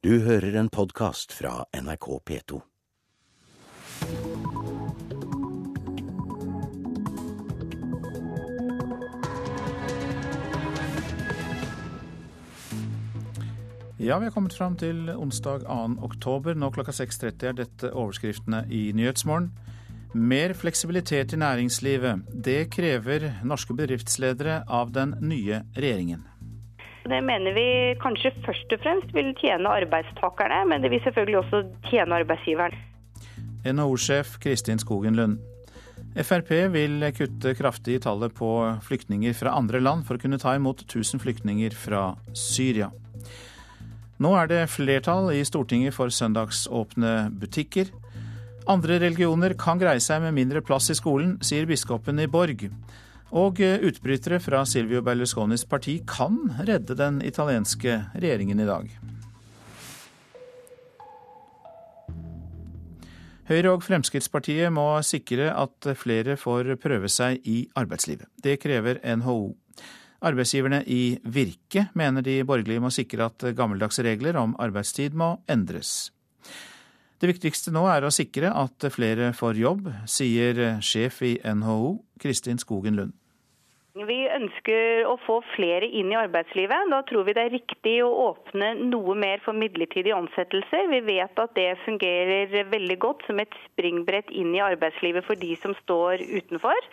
Du hører en podkast fra NRK P2. Ja, vi har kommet fram til onsdag 2. oktober. Nå klokka 6.30 er dette overskriftene i Nyhetsmorgen. Mer fleksibilitet i næringslivet. Det krever norske bedriftsledere av den nye regjeringen. Det mener vi kanskje først og fremst vil tjene arbeidstakerne, men det vil selvfølgelig også tjene arbeidsgiveren. NHO-sjef Kristin Skogen Lund. Frp vil kutte kraftig i tallet på flyktninger fra andre land for å kunne ta imot 1000 flyktninger fra Syria. Nå er det flertall i Stortinget for søndagsåpne butikker. Andre religioner kan greie seg med mindre plass i skolen, sier biskopen i Borg. Og utbrytere fra Silvio Berlusconis parti kan redde den italienske regjeringen i dag. Høyre og Fremskrittspartiet må sikre at flere får prøve seg i arbeidslivet. Det krever NHO. Arbeidsgiverne i Virke mener de borgerlige må sikre at gammeldagse regler om arbeidstid må endres. Det viktigste nå er å sikre at flere får jobb, sier sjef i NHO, Kristin Skogen Lund. Vi ønsker å få flere inn i arbeidslivet. Da tror vi det er riktig å åpne noe mer for midlertidige ansettelser. Vi vet at det fungerer veldig godt som et springbrett inn i arbeidslivet for de som står utenfor.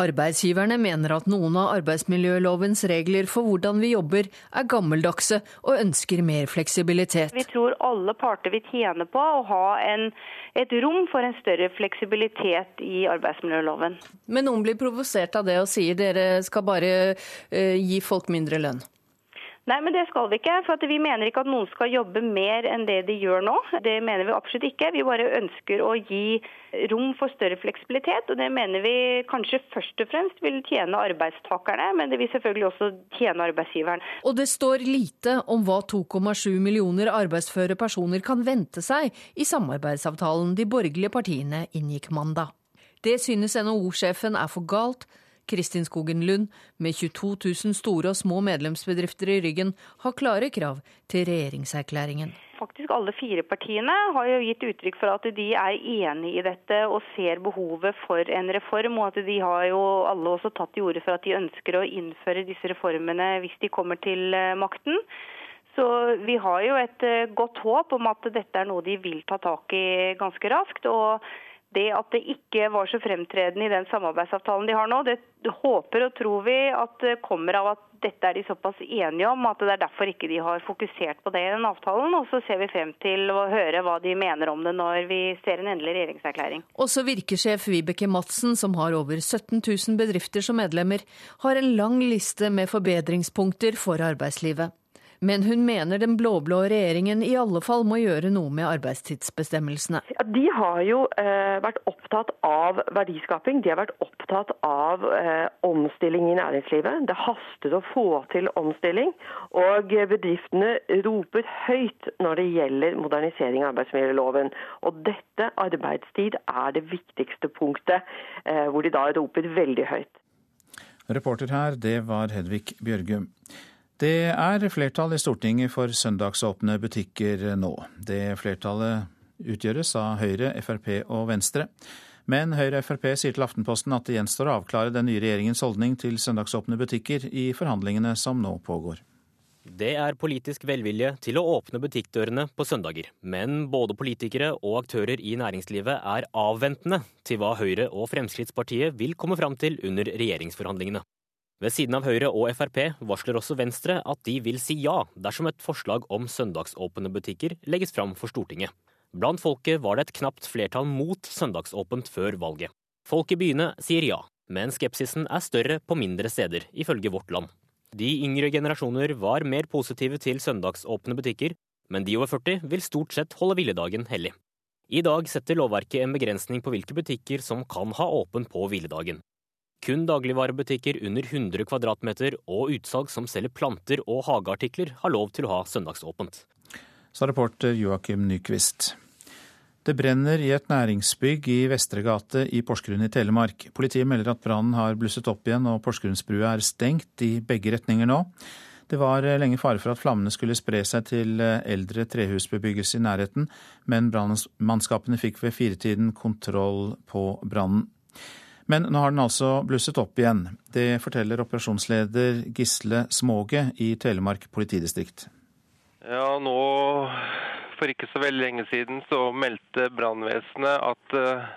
Arbeidsgiverne mener at noen av arbeidsmiljølovens regler for hvordan vi jobber er gammeldagse og ønsker mer fleksibilitet. Vi tror alle parter vil tjene på å ha en, et rom for en større fleksibilitet i arbeidsmiljøloven. Men noen blir provosert av det og sier dere skal bare uh, gi folk mindre lønn? Nei, men det skal vi ikke. For vi mener ikke at noen skal jobbe mer enn det de gjør nå. Det mener vi absolutt ikke. Vi bare ønsker å gi rom for større fleksibilitet. Og det mener vi kanskje først og fremst vil tjene arbeidstakerne, men det vil selvfølgelig også tjene arbeidsgiveren. Og det står lite om hva 2,7 millioner arbeidsføre personer kan vente seg i samarbeidsavtalen de borgerlige partiene inngikk mandag. Det synes NHO-sjefen er for galt. Kristin Skogen Lund, med 22 000 store og små medlemsbedrifter i ryggen, har klare krav til regjeringserklæringen. Faktisk alle fire partiene har jo gitt uttrykk for at de er enig i dette og ser behovet for en reform. Og at de har jo alle også tatt til orde for at de ønsker å innføre disse reformene hvis de kommer til makten. Så vi har jo et godt håp om at dette er noe de vil ta tak i ganske raskt. og det at det ikke var så fremtredende i den samarbeidsavtalen de har nå, det håper og tror vi at det kommer av at dette er de såpass enige om at det er derfor ikke de har fokusert på det i den avtalen. Og så ser vi frem til å høre hva de mener om det når vi ser en endelig regjeringserklæring. Også virkesjef Vibeke Madsen, som har over 17 000 bedrifter som medlemmer, har en lang liste med forbedringspunkter for arbeidslivet. Men hun mener den blå-blå regjeringen i alle fall må gjøre noe med arbeidstidsbestemmelsene. Ja, de har jo eh, vært opptatt av verdiskaping, de har vært opptatt av eh, omstilling i næringslivet. Det haster å få til omstilling, og bedriftene roper høyt når det gjelder modernisering av arbeidsmiljøloven. Og dette, arbeidstid, er det viktigste punktet, eh, hvor de da roper veldig høyt. Reporter her, det var Hedvig Bjørgum. Det er flertall i Stortinget for søndagsåpne butikker nå. Det flertallet utgjøres av Høyre, Frp og Venstre. Men Høyre og Frp sier til Aftenposten at det gjenstår å avklare den nye regjeringens holdning til søndagsåpne butikker i forhandlingene som nå pågår. Det er politisk velvilje til å åpne butikkdørene på søndager. Men både politikere og aktører i næringslivet er avventende til hva Høyre og Fremskrittspartiet vil komme fram til under regjeringsforhandlingene. Ved siden av Høyre og Frp varsler også Venstre at de vil si ja dersom et forslag om søndagsåpne butikker legges fram for Stortinget. Blant folket var det et knapt flertall mot søndagsåpent før valget. Folk i byene sier ja, men skepsisen er større på mindre steder, ifølge Vårt Land. De yngre generasjoner var mer positive til søndagsåpne butikker, men de over 40 vil stort sett holde hviledagen hellig. I dag setter lovverket en begrensning på hvilke butikker som kan ha åpen på hviledagen. Kun dagligvarebutikker under 100 kvadratmeter og utsalg som selger planter og hageartikler har lov til å ha søndagsåpent. Sa reporter Joakim Nyquist. Det brenner i et næringsbygg i Vestre gate i Porsgrunn i Telemark. Politiet melder at brannen har blusset opp igjen og Porsgrunnsbrua er stengt i begge retninger nå. Det var lenge fare for at flammene skulle spre seg til eldre trehusbebyggelse i nærheten, men brannmannskapene fikk ved firetiden kontroll på brannen. Men nå har den altså blusset opp igjen. Det forteller operasjonsleder Gisle Småge i Telemark politidistrikt. Ja, nå for ikke så veldig lenge siden så meldte brannvesenet at eh,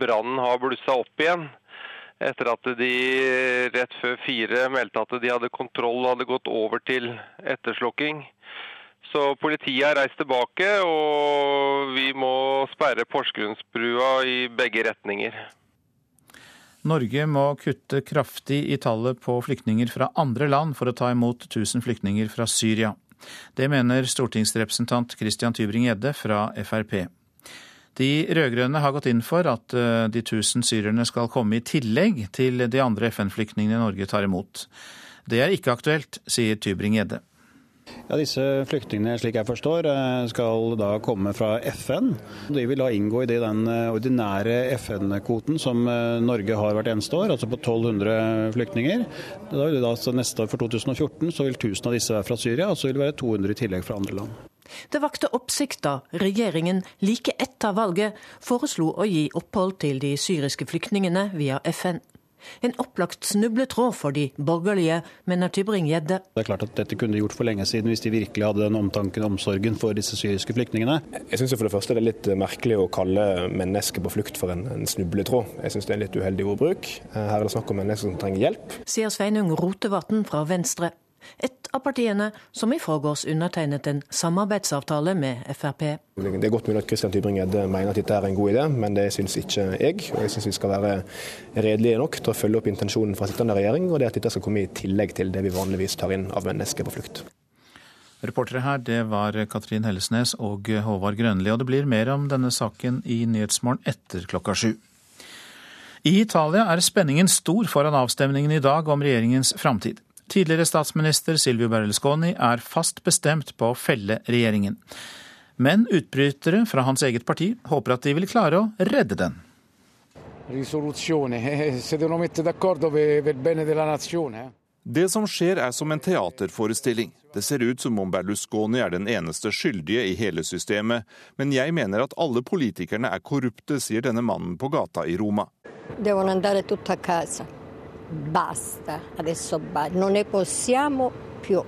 brannen har blussa opp igjen. Etter at de rett før fire meldte at de hadde kontroll og hadde gått over til etterslukking. Så politiet har reist tilbake, og vi må sperre Porsgrunnsbrua i begge retninger. Norge må kutte kraftig i tallet på flyktninger fra andre land for å ta imot 1000 flyktninger fra Syria. Det mener stortingsrepresentant Christian Tybring-Gjedde fra Frp. De rød-grønne har gått inn for at eh, de 1000 syrerne skal komme i tillegg til de andre FN-flyktningene Norge tar imot. Det er ikke aktuelt, sier Tybring-Gjedde. Ja, Disse flyktningene slik jeg forstår, eh, skal da komme fra FN. De vil da inngå i den eh, ordinære FN-kvoten som eh, Norge har hvert eneste år, altså på 1200 flyktninger. Da vil det da, neste år for 2014 så vil 1000 av disse være fra Syria, og så vil det være 200 i tillegg fra andre land. Det vakte oppsikt da regjeringen like etter valget foreslo å gi opphold til de syriske flyktningene via FN. En opplagt snubletråd for de borgerlige, mener Tybring-Gjedde. Det er klart at Dette kunne de gjort for lenge siden hvis de virkelig hadde den omtanken og omsorgen for disse syriske flyktningene. Jeg syns for det første det er litt merkelig å kalle mennesker på flukt for en, en snubletråd. Jeg syns det er en litt uheldig ordbruk. Her er det snakk om mennesker som trenger hjelp. Sier Sveinung Rotevatn fra Venstre et av partiene som i forgårs undertegnet en samarbeidsavtale med Frp. Det er godt mulig at Christian Tybring-Gjedde mener at dette er en god idé, men det syns ikke jeg. Og jeg syns vi skal være redelige nok til å følge opp intensjonen fra sittende regjering, og det at dette skal komme i tillegg til det vi vanligvis tar inn av mennesker på flukt. Reportere her, det var Katrin Hellesnes og Håvard Grønli. Og det blir mer om denne saken i Nyhetsmorgen etter klokka sju. I Italia er spenningen stor foran avstemningen i dag om regjeringens framtid. Tidligere statsminister Silvio Berlusconi er fast bestemt på å felle regjeringen. Men utbrytere fra hans eget parti håper at de vil klare å redde den. Eh, det som skjer er som en teaterforestilling. Det ser ut som om Berlusconi er den eneste skyldige i hele systemet, men jeg mener at alle politikerne er korrupte, sier denne mannen på gata i Roma. Basta, adesso non ne possiamo più.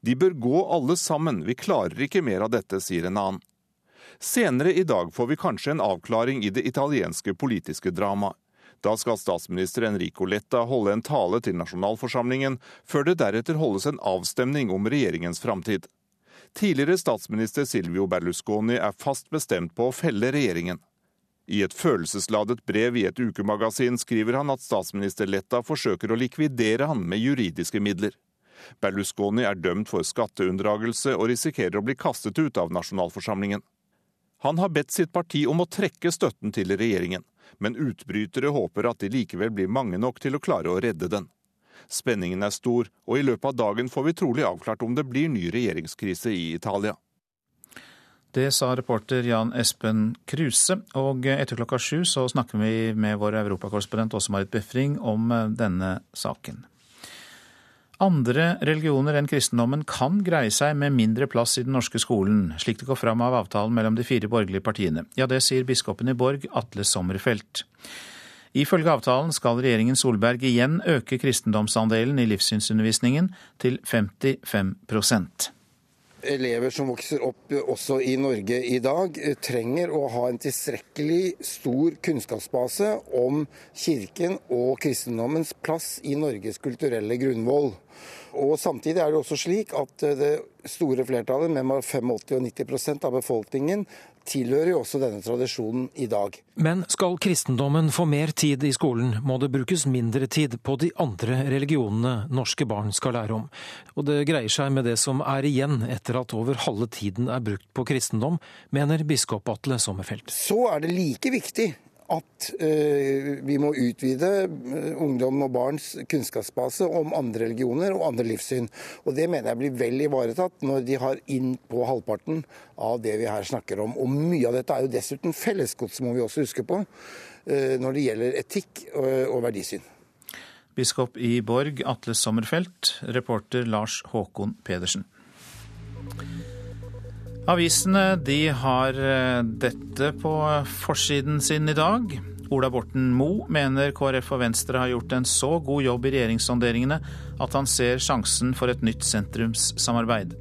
De bør gå alle sammen, vi klarer ikke mer av dette, sier en annen. Senere i dag får vi kanskje en avklaring i det italienske politiske dramaet. Da skal statsminister Enrico Letta holde en tale til nasjonalforsamlingen, før det deretter holdes en avstemning om regjeringens framtid. Tidligere statsminister Silvio Berlusconi er fast bestemt på å felle regjeringen. I et følelsesladet brev i et ukemagasin skriver han at statsminister Letta forsøker å likvidere han med juridiske midler. Berlusconi er dømt for skatteunndragelse og risikerer å bli kastet ut av nasjonalforsamlingen. Han har bedt sitt parti om å trekke støtten til regjeringen, men utbrytere håper at de likevel blir mange nok til å klare å redde den. Spenningen er stor, og i løpet av dagen får vi trolig avklart om det blir ny regjeringskrise i Italia. Det sa reporter Jan Espen Kruse. Og etter klokka sju så snakker vi med vår europakorrespondent Åse-Marit Befring om eh, denne saken. Andre religioner enn kristendommen kan greie seg med mindre plass i den norske skolen, slik det går fram av avtalen mellom de fire borgerlige partiene. Ja, det sier biskopen i Borg, Atle Sommerfelt. Ifølge avtalen skal regjeringen Solberg igjen øke kristendomsandelen i livssynsundervisningen til 55 elever som vokser opp også i Norge i dag, eh, trenger å ha en tilstrekkelig stor kunnskapsbase om kirken og kristendommens plass i Norges kulturelle grunnvoll. Og Samtidig er det også slik at eh, det store flertallet, med 85 og 90% av befolkningen, tilhører jo også denne tradisjonen i dag. Men skal kristendommen få mer tid i skolen, må det brukes mindre tid på de andre religionene norske barn skal lære om. Og det greier seg med det som er igjen etter at over halve tiden er brukt på kristendom, mener biskop Atle Sommerfelt. Så er det like viktig at eh, vi må utvide eh, ungdom og barns kunnskapsbase om andre religioner og andre livssyn. Og Det mener jeg blir vel ivaretatt når de har inn på halvparten av det vi her snakker om. Og Mye av dette er jo dessuten fellesgods, må vi også huske på, eh, når det gjelder etikk og verdisyn. Biskop i Borg, Atle Sommerfelt, reporter Lars Håkon Pedersen. Avisene de har eh, dette på forsiden sin i dag. Ola Borten Moe mener KrF og Venstre har gjort en så god jobb i regjeringssonderingene at han ser sjansen for et nytt sentrumssamarbeid.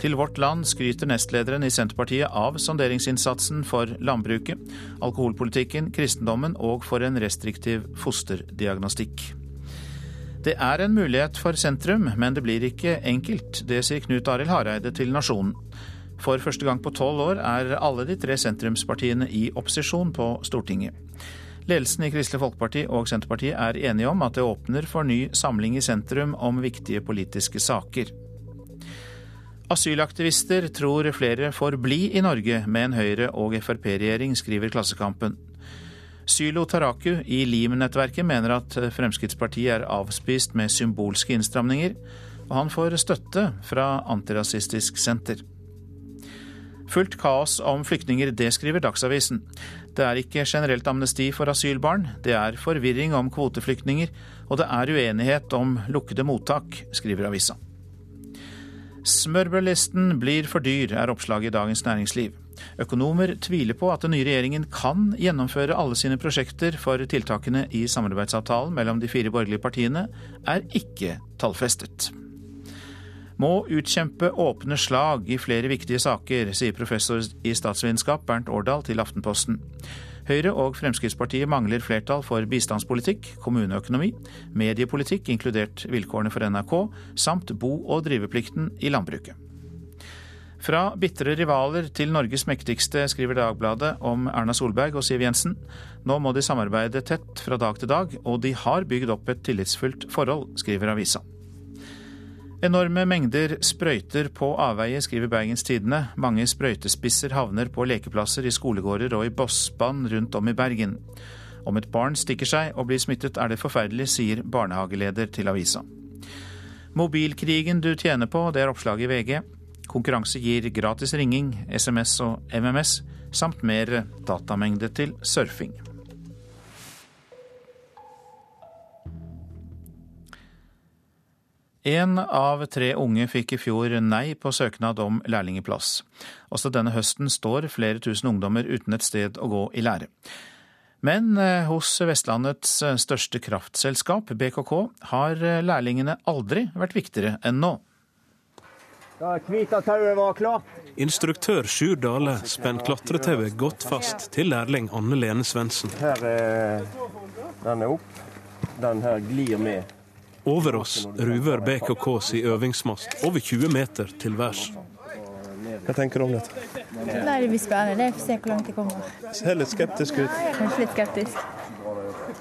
Til Vårt Land skryter nestlederen i Senterpartiet av sonderingsinnsatsen for landbruket, alkoholpolitikken, kristendommen og for en restriktiv fosterdiagnostikk. Det er en mulighet for sentrum, men det blir ikke enkelt. Det sier Knut Arild Hareide til Nasjonen. For første gang på tolv år er alle de tre sentrumspartiene i opposisjon på Stortinget. Ledelsen i Kristelig Folkeparti og Senterpartiet er enige om at det åpner for ny samling i sentrum om viktige politiske saker. Asylaktivister tror flere får bli i Norge med en Høyre- og Frp-regjering, skriver Klassekampen. Sylo Taraku i Lim-nettverket mener at Fremskrittspartiet er avspist med symbolske innstramninger, og han får støtte fra Antirasistisk Senter. Fullt kaos om flyktninger, det skriver Dagsavisen. Det er ikke generelt amnesti for asylbarn, det er forvirring om kvoteflyktninger, og det er uenighet om lukkede mottak, skriver avisa. Smørbrødlisten blir for dyr, er oppslaget i Dagens Næringsliv. Økonomer tviler på at den nye regjeringen kan gjennomføre alle sine prosjekter, for tiltakene i samarbeidsavtalen mellom de fire borgerlige partiene er ikke tallfestet må utkjempe åpne slag i flere viktige saker, sier professor i statsvitenskap Bernt Årdal til Aftenposten. Høyre og Fremskrittspartiet mangler flertall for bistandspolitikk, kommuneøkonomi, mediepolitikk, inkludert vilkårene for NRK, samt bo- og driveplikten i landbruket. Fra bitre rivaler til Norges mektigste, skriver Dagbladet om Erna Solberg og Siv Jensen. Nå må de samarbeide tett fra dag til dag, og de har bygd opp et tillitsfullt forhold, skriver avisa. Enorme mengder sprøyter på avveie, skriver Bergens Tidende. Mange sprøytespisser havner på lekeplasser, i skolegårder og i bossband rundt om i Bergen. Om et barn stikker seg og blir smittet er det forferdelig, sier barnehageleder til avisa. Mobilkrigen du tjener på, det er oppslaget i VG. Konkurranse gir gratis ringing, SMS og MMS, samt mer datamengde til surfing. En av tre unge fikk i fjor nei på søknad om lærlingeplass. Også denne høsten står flere tusen ungdommer uten et sted å gå i lære. Men eh, hos Vestlandets eh, største kraftselskap, BKK, har eh, lærlingene aldri vært viktigere enn nå. Da kvita tauet var klart. Instruktør Sjur Dale spenner klatretauet godt fast til lærling Anne Lene Svendsen. Her er den er opp. Den her glir med. Over oss ruver BKK si øvingsmast over 20 meter til værs. Hva tenker du om dette? Nei, Det blir spennende. Vi får se hvor langt det kommer. Ser litt skeptisk ut. Kanskje litt skeptisk.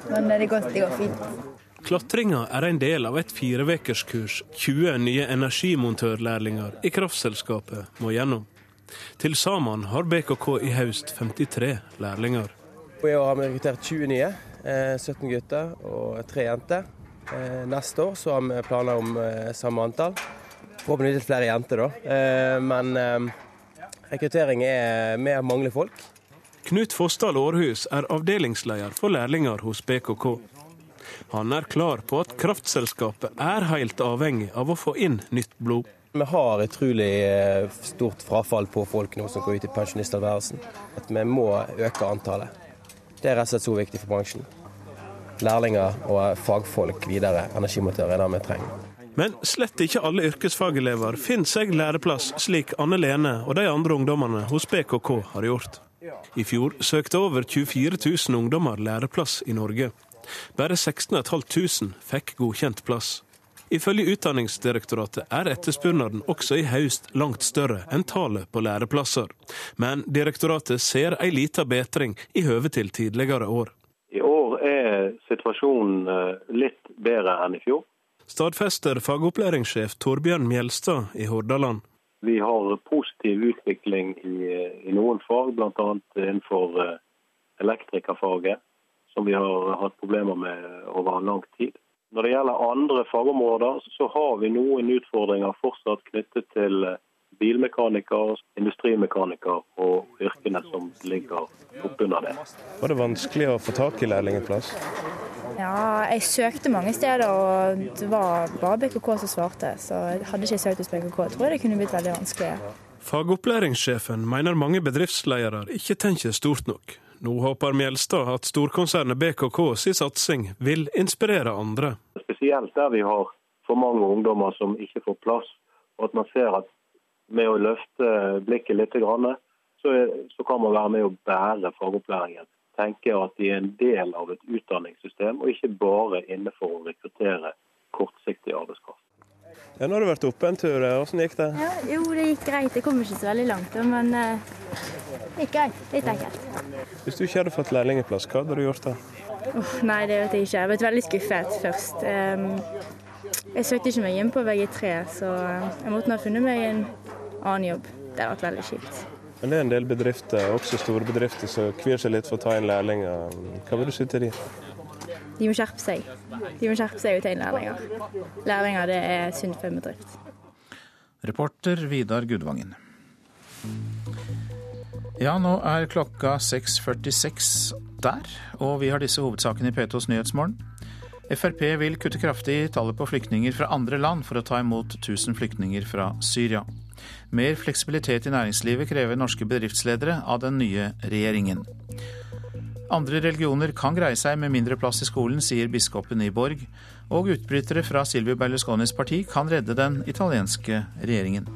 Men det går, det går fint. Klatringa er en del av et firevekerskurs 20 nye energimontørlærlinger i kraftselskapet må gjennom. Til sammen har BKK i høst 53 lærlinger. I år har vi rekruttert 20 nye. 17 eh, gutter og 3 jenter. Eh, neste år så har vi planer om eh, samme antall. Forhåpentligvis litt flere jenter, da. Eh, men rekruttering er med å mangle folk. Knut Fossdal Aarhus er avdelingsleder for lærlinger hos BKK. Han er klar på at kraftselskapet er helt avhengig av å få inn nytt blod. Vi har utrolig stort frafall på folk nå som går ut i pensjonisttilværelsen. At vi må øke antallet. Det er rett og slett så viktig for bransjen lærlinger og fagfolk videre, energimontører, er det vi trenger. Men slett ikke alle yrkesfagelever finner seg læreplass, slik Anne Lene og de andre ungdommene hos BKK har gjort. I fjor søkte over 24 000 ungdommer læreplass i Norge. Bare 16 500 fikk godkjent plass. Ifølge Utdanningsdirektoratet er etterspørselen også i høst langt større enn tallet på læreplasser. Men direktoratet ser ei lita bedring i høve til tidligere år. Er situasjonen eh, litt bedre enn i fjor. Stadfester fagopplæringssjef Torbjørn Mjelstad i Hordaland. Vi har positiv utvikling i, i noen fag, bl.a. innenfor eh, elektrikerfaget, som vi har hatt problemer med over lang tid. Når det gjelder andre fagområder, så har vi noen utfordringer fortsatt knyttet til eh, bilmekaniker, industrimekaniker og yrkene som ligger oppunder det. Var det vanskelig å få tak i lærlingplass? Ja, jeg søkte mange steder, og det var bare BKK som svarte. Så hadde ikke jeg søkt hos BKK, tror jeg det kunne blitt veldig vanskelig. Fagopplæringssjefen mener mange bedriftsledere ikke tenker stort nok. Nå håper Mjelstad at storkonsernet BKK sin satsing vil inspirere andre. Spesielt der vi har for mange ungdommer som ikke får plass, og at man ser at med å løfte blikket litt, så, så kan man være med å bære fagopplæringen Tenke at de er en del av et utdanningssystem, og ikke bare inne for å rekruttere kortsiktig arbeidskraft. Ja, nå har du vært oppe en tur. Hvordan gikk det? Ja, jo, det gikk greit. Det kom ikke så veldig langt, men uh, det gikk greit. Litt enkelt. Hvis du ikke hadde fått lærlingplass, hva hadde du gjort da? Oh, nei, det vet jeg ikke. Jeg ble veldig skuffet først. Um, jeg søkte ikke meg inn på VG3, så jeg måtte ha funnet meg en annen jobb. Det har vært veldig kjipt. Men det er en del bedrifter, også store bedrifter, som kvier seg litt for å ta inn lærlinger. Hva vil du si til de? De må skjerpe seg. De må skjerpe seg og ta inn lærlinger. Lærlinger det er synd for en bedrift. Reporter Vidar Gudvangen. Ja, nå er klokka 6.46 der, og vi har disse hovedsakene i P2s Nyhetsmorgen. Frp vil kutte kraftig i tallet på flyktninger fra andre land for å ta imot 1000 flyktninger fra Syria. Mer fleksibilitet i næringslivet krever norske bedriftsledere av den nye regjeringen. Andre religioner kan greie seg med mindre plass i skolen, sier biskopen i Borg. Og utbrytere fra Silvio Berlusconis parti kan redde den italienske regjeringen.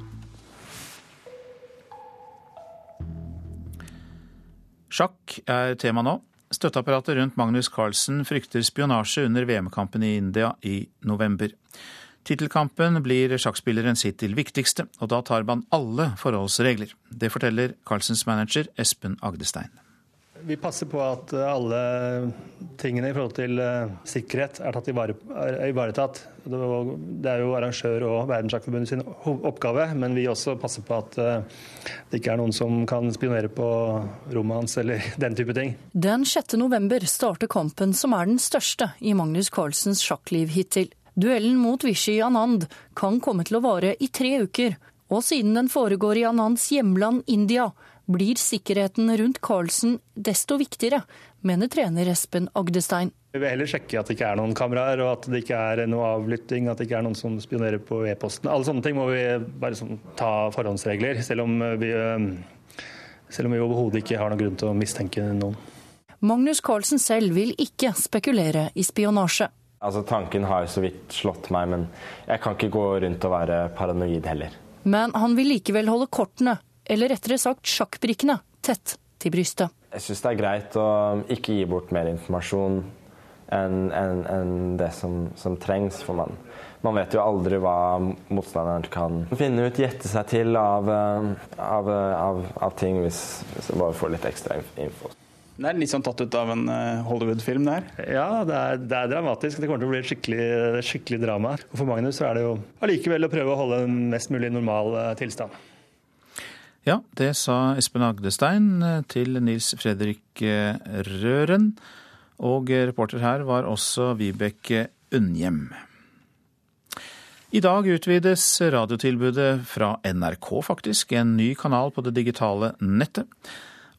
Sjakk er tema nå. Støtteapparatet rundt Magnus Carlsen frykter spionasje under VM-kampen i India i november. Tittelkampen blir sjakkspilleren sitt til viktigste, og da tar man alle forholdsregler. Det forteller Carlsens manager Espen Agdestein. Vi passer på at alle tingene i forhold til eh, sikkerhet er, tatt er ivaretatt. Det er jo arrangør og Verdenssjakkforbundet sin oppgave, men vi også passer på at eh, det ikke er noen som kan spionere på rommet hans eller den type ting. Den 6. november starter kampen som er den største i Magnus Carlsens sjakkliv hittil. Duellen mot Vishy Anand kan komme til å vare i tre uker, og siden den foregår i Anands hjemland India, blir sikkerheten rundt Carlsen desto viktigere, mener trener Espen Agdestein. Vi vil heller sjekke at det ikke er noen kameraer, og at det ikke er noe avlytting, at det ikke er noen som spionerer på e-posten. Alle sånne ting må vi bare sånn, ta forhåndsregler, selv om vi, selv om vi overhodet ikke har noen grunn til å mistenke noen. Magnus Carlsen selv vil ikke spekulere i spionasje. Altså, tanken har så vidt slått meg, men jeg kan ikke gå rundt og være paranoid heller. Men han vil likevel holde kortene, eller rettere sagt sjakkbrikkene, tett til brystet. Jeg syns det er greit å ikke gi bort mer informasjon enn en, en det som, som, trengs. For man, man vet jo aldri hva motstanderen kan finne ut, gjette seg til av, eh, av, av, av ting hvis, hvis man bare får litt ekstra info. Det er litt sånn tatt ut av en eh, Hollywood-film der? Ja, det er, det er, dramatisk. Det kommer til å bli et skikkelig, skikkelig drama. Og for Magnus så er det jo allikevel å prøve å holde en mest mulig normal eh, tilstand. Ja, det sa Espen Agdestein eh, til Nils Fredrik Røren. Og reporter her var også Vibeke Unnhjem. I dag utvides radiotilbudet fra NRK, faktisk. En ny kanal på det digitale nettet.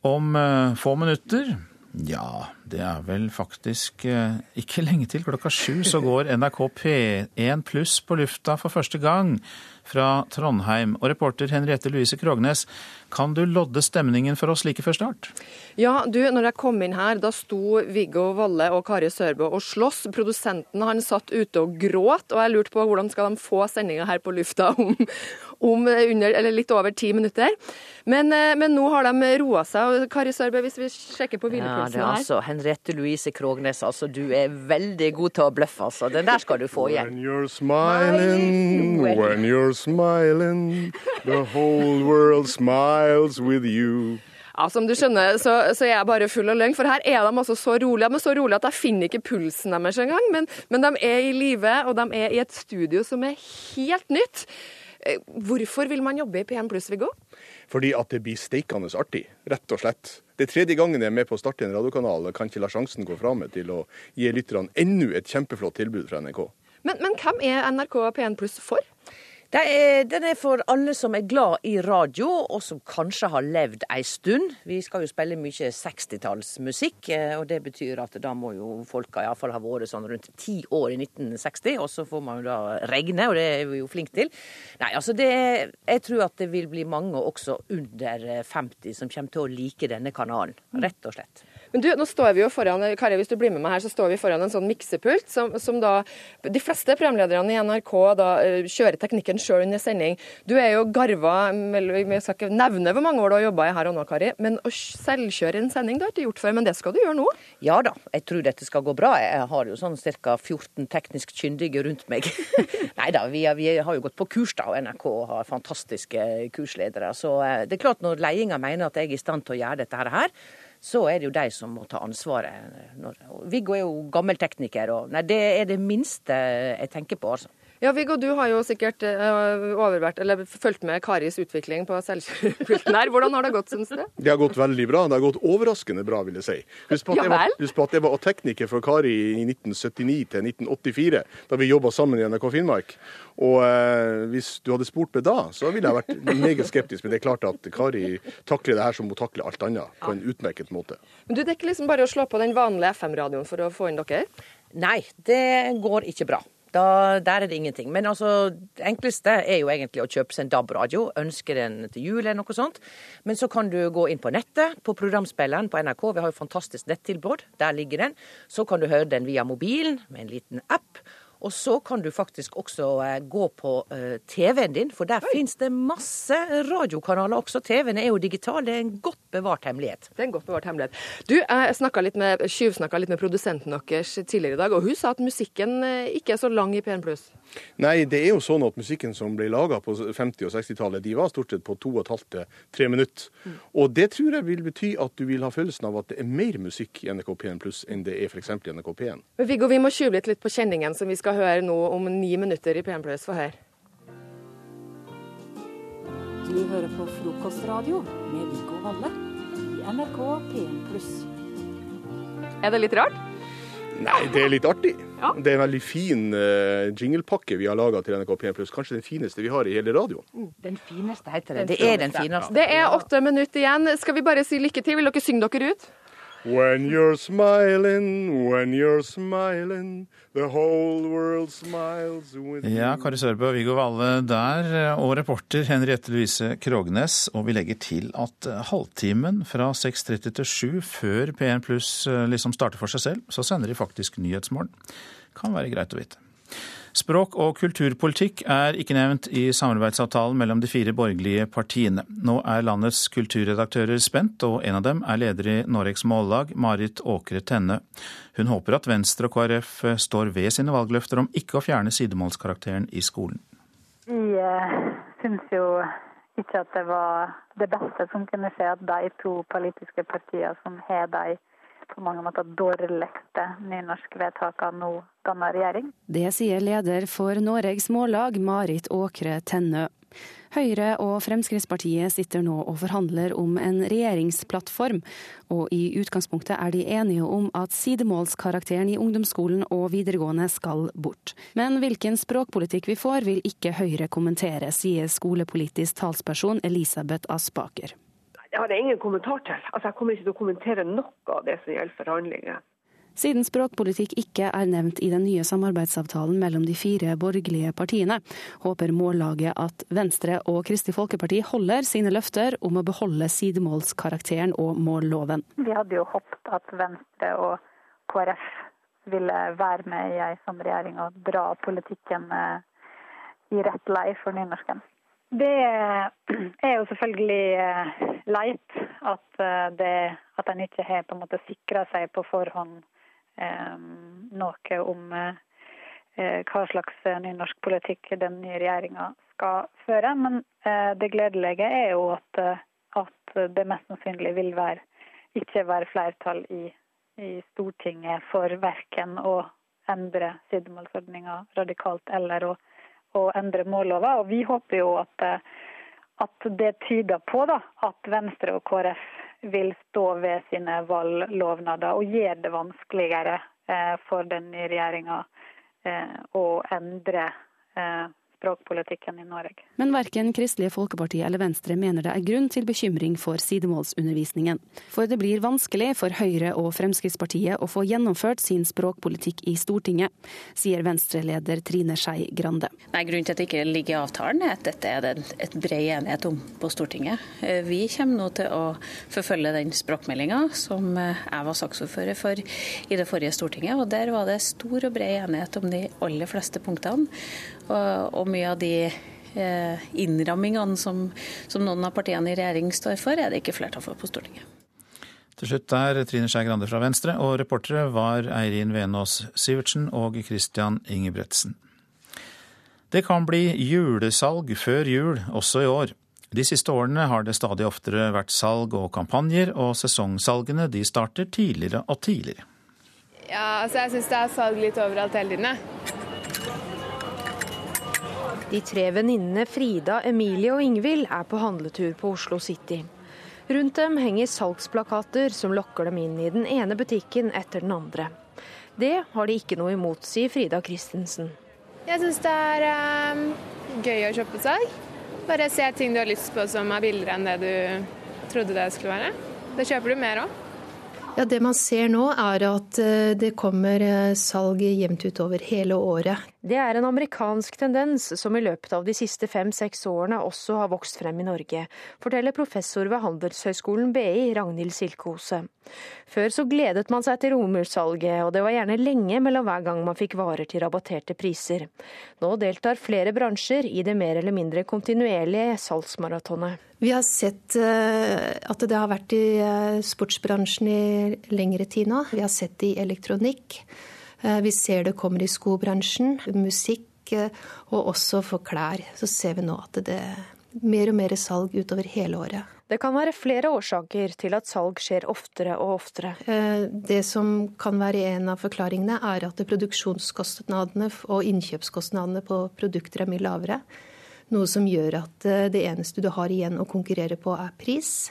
Om uh, få minutter ja, det er vel faktisk uh, ikke lenge til. Klokka sju så går NRK P1 pluss på lufta for første gang fra Trondheim. Og reporter Henriette Louise Krognes, kan du lodde stemningen for oss like før start? Ja, du, når jeg kom inn her, da sto Viggo Valle og Kari Sørbø og sloss. Produsenten han satt ute og gråt, og jeg lurte på hvordan skal de få sendinga her på lufta om, om under, litt over ti minutter. Men, eh, men, nå har de roa seg. og Kari Sørbø, hvis vi sjekker på hvilepulsen ja, her altså, Henriette Louise Krognes, altså, du er veldig god til å bløffe. altså. Den der skal du få igjen. When you're smiling, when you're smiling, the whole world smiles with you. Ja, Som du skjønner, så, så er jeg bare full av løgn. For her er de altså så rolige. De er så rolige at jeg finner ikke pulsen deres engang. Men, men de er i live, og de er i et studio som er helt nytt. Eh, hvorfor vil man jobbe i P1 pluss, Viggo? Fordi at det blir steikende artig, rett og slett. Det er tredje gangen jeg er med på å starte en radiokanal, og kan ikke la sjansen gå fra meg til å gi lytterne enda et kjempeflott tilbud fra NRK. Men, men hvem er NRK P1 pluss for? Er, den er for alle som er glad i radio, og som kanskje har levd ei stund. Vi skal jo spille mye 60-tallsmusikk, eh, og det betyr at da må jo folka iallfall ha vært sånn rundt ti år i 1960, og så får man jo da regne, og det er vi jo flink til. Nei, altså det Jeg tror at det vil bli mange også under 50 som kommer til å like denne kanalen, rett og slett. Men du, nå står vi jo foran Kari, hvis du blir med meg her, så står vi foran en sånn miksepult som, som da De fleste programlederne i NRK da kjører teknikken sjøl under sending. Du er jo garva Jeg skal ikke nevne hvor mange år du har jobba her og nå, Kari, men å selvkjøre en sending det har du ikke gjort før, men det skal du gjøre nå? Ja da, jeg tror dette skal gå bra. Jeg har jo sånn ca. 14 teknisk kyndige rundt meg. Nei da, vi, vi, har jo gått på kurs da, og NRK har fantastiske kursledere. Så det er klart når ledelsen mener at jeg er i stand til å gjøre dette her, så er det jo de som må ta ansvaret. Viggo er jo gammel tekniker, og nei, det er det minste jeg tenker på, altså. Ja, Viggo, du har jo sikkert uh, overvært, eller fulgt med Karis utvikling på selvkjørepulten her. Hvordan har det gått, syns du? Det har gått veldig bra. Det har gått overraskende bra, vil jeg si. Husk på at, jeg, var, husk på at jeg var tekniker for Kari i 1979 til 1984, da vi jobba sammen i NRK Finnmark. Og eh, hvis du hadde spurt meg da, så ville jeg vært meget skeptisk. Men det er klart at Kari takler det her som hun takler alt annet, på en utmerket måte. Men du, Det er ikke liksom bare å slå på den vanlige FM-radioen for å få inn dere? Nei, det går ikke bra. Da, der er det ingenting. Men altså, det enkleste er jo egentlig å kjøpe seg en DAB-radio. Ønske den til jul eller noe sånt. Men så kan du gå inn på nettet, på programspilleren på NRK. Vi har jo fantastisk nettilbud. Der ligger den. Så kan du høre den via mobilen med en liten app. Og så kan du faktisk også eh, gå på eh, TV-en din, for der finnes det masse radiokanaler også. TV-en er jo digital, det er en godt bevart hemmelighet. Det er en godt bevart hemmelighet. Du, jeg litt med, tjuvsnakka litt med produsenten deres tidligere i dag, og hun sa at musikken eh, ikke er så lang i P1 pluss. Nei, det er jo sånn at musikken som ble laga på 50- og 60-tallet, de var stort sett på to og et halvt til tre minutter. Mm. Og det tror jeg vil bety at du vil ha følelsen av at det er mer musikk i NRK P1 pluss enn det er f.eks. i NRK P1. Viggo, vi må tjuve litt, litt på kjenningen som vi skal skal høre nå om ni minutter i Plus. Få høre. Du hører på Frokostradio med Viggo Valle i NRK PM+. Er det litt rart? Nei, det er litt artig. Ja. Det er en veldig fin uh, jinglepakke vi har laga til NRK P1+. Kanskje den fineste vi har i hele radioen. Mm, den fineste heter det. Det er den fineste. Det er åtte minutter igjen. Skal vi bare si lykke til? Vil dere synge dere ut? When you're smiling, when you're smiling, the whole world smiles with you. Ja, Kari Sørbø og Viggo Valle der, og reporter Henriette Louise Krognes. Og vi legger til at eh, halvtimen fra 6.30 til 7 før P1 Pluss eh, liksom starter for seg selv, så sender de faktisk Nyhetsmorgen. Kan være greit å vite. Språk- og kulturpolitikk er ikke nevnt i samarbeidsavtalen mellom de fire borgerlige partiene. Nå er landets kulturredaktører spent, og en av dem er leder i Noregs Mållag, Marit Åkre Tenne. Hun håper at Venstre og KrF står ved sine valgløfter om ikke å fjerne sidemålskarakteren i skolen. Vi eh, syns jo ikke at det var det beste som kunne skje at de to politiske partiene som har de på mange måter dårligste nynorskvedtakene nå danner regjering. Det sier leder for Noregs Mållag, Marit Åkre Tennø. Høyre og Fremskrittspartiet sitter nå og forhandler om en regjeringsplattform, og i utgangspunktet er de enige om at sidemålskarakteren i ungdomsskolen og videregående skal bort. Men hvilken språkpolitikk vi får, vil ikke Høyre kommentere, sier skolepolitisk talsperson Elisabeth Aspaker. Det har jeg ingen kommentar til. Altså, Jeg kommer ikke til å kommentere noe av det som gjelder forhandlinger. Siden språkpolitikk ikke er nevnt i den nye samarbeidsavtalen mellom de fire borgerlige partiene, håper Mållaget at Venstre og Kristelig Folkeparti holder sine løfter om å beholde sidemålskarakteren og målloven. Vi hadde jo håpet at Venstre og KrF ville være med i ei sånn regjering og dra politikken eh, i rett lei for nynorsken. Det er jo selvfølgelig eh, leit at, eh, det, at en ikke har på en måte sikra seg på forhånd eh, noe om eh, hva slags nynorskpolitikk den nye regjeringa skal føre. Men eh, det gledelige er jo at, at, det mest sannsynlig vil være, ikke være flertall i, i Stortinget for verken å endre sidemålsordninga radikalt eller å å endre mållova. Og vi håper jo at, eh, at det tyder på da, at Venstre og KrF vil stå ved sine valglovnader og gjøre det vanskeligere eh, for den nye regjeringa eh, å endre språkpolitikken i Norge. Men verken Kristelig Folkeparti eller Venstre mener det er grunn til bekymring for sidemålsundervisningen. For det blir vanskelig for Høyre og Fremskrittspartiet å få gjennomført sin språkpolitikk i Stortinget, sier Venstre-leder Trine Skei Grande. Nei, Grunnen til at det ikke ligger i avtalen, er at dette er det et bred enighet om på Stortinget. Eh, vi kommer nå til å forfølge den språkmeldinga som eh, jeg var saksordfører for i det forrige Stortinget. og Der var det stor og bred enighet om de aller fleste punktene. Og, og mye av de eh, innrammingene som, som noen av partiene i regjering står for, er det ikke flertall for på Stortinget. Til slutt er Trine Skei Grande fra Venstre, og reportere var Eirin Venås Sivertsen og Christian Ingebretsen. Det kan bli julesalg før jul også i år. De siste årene har det stadig oftere vært salg og kampanjer, og sesongsalgene de starter tidligere og tidligere. Ja, altså jeg syns det er salg litt overalt hele tiden, jeg. De tre venninnene Frida, Emilie og Ingvild er på handletur på Oslo City. Rundt dem henger salgsplakater som lokker dem inn i den ene butikken etter den andre. Det har de ikke noe imot, sier Frida Christensen. Jeg syns det er um, gøy å shoppe seg. Bare se ting du har lyst på som er billigere enn det du trodde det skulle være. Da kjøper du mer òg. Ja, Det man ser nå er at eh, det kommer eh, salg jevnt utover hele året. Det er en amerikansk tendens som i løpet av de siste fem-seks årene også har vokst frem i Norge, forteller professor ved Handelshøyskolen BI, Ragnhild Silkeose. Før så gledet man seg til romersalget, og det var gjerne lenge mellom hver gang man fikk varer til rabatterte priser. Nå deltar flere bransjer i det mer eller mindre kontinuerlige salgsmaratonet. Vi har sett eh, at det har vært i eh, sportsbransjen i lengre tid nå. Vi har sett det i elektronikk. Eh, vi ser det kommer i skobransjen, musikk eh, og også for klær. Så ser vi nå at det er mer og mer salg utover hele året. Det kan være flere årsaker til at salg skjer oftere og oftere. Eh, det som kan være en av forklaringene, er at produksjonskostnadene og innkjøpskostnadene på produkter er mye lavere. Noe som gjør at det eneste du har igjen å konkurrere på, er pris.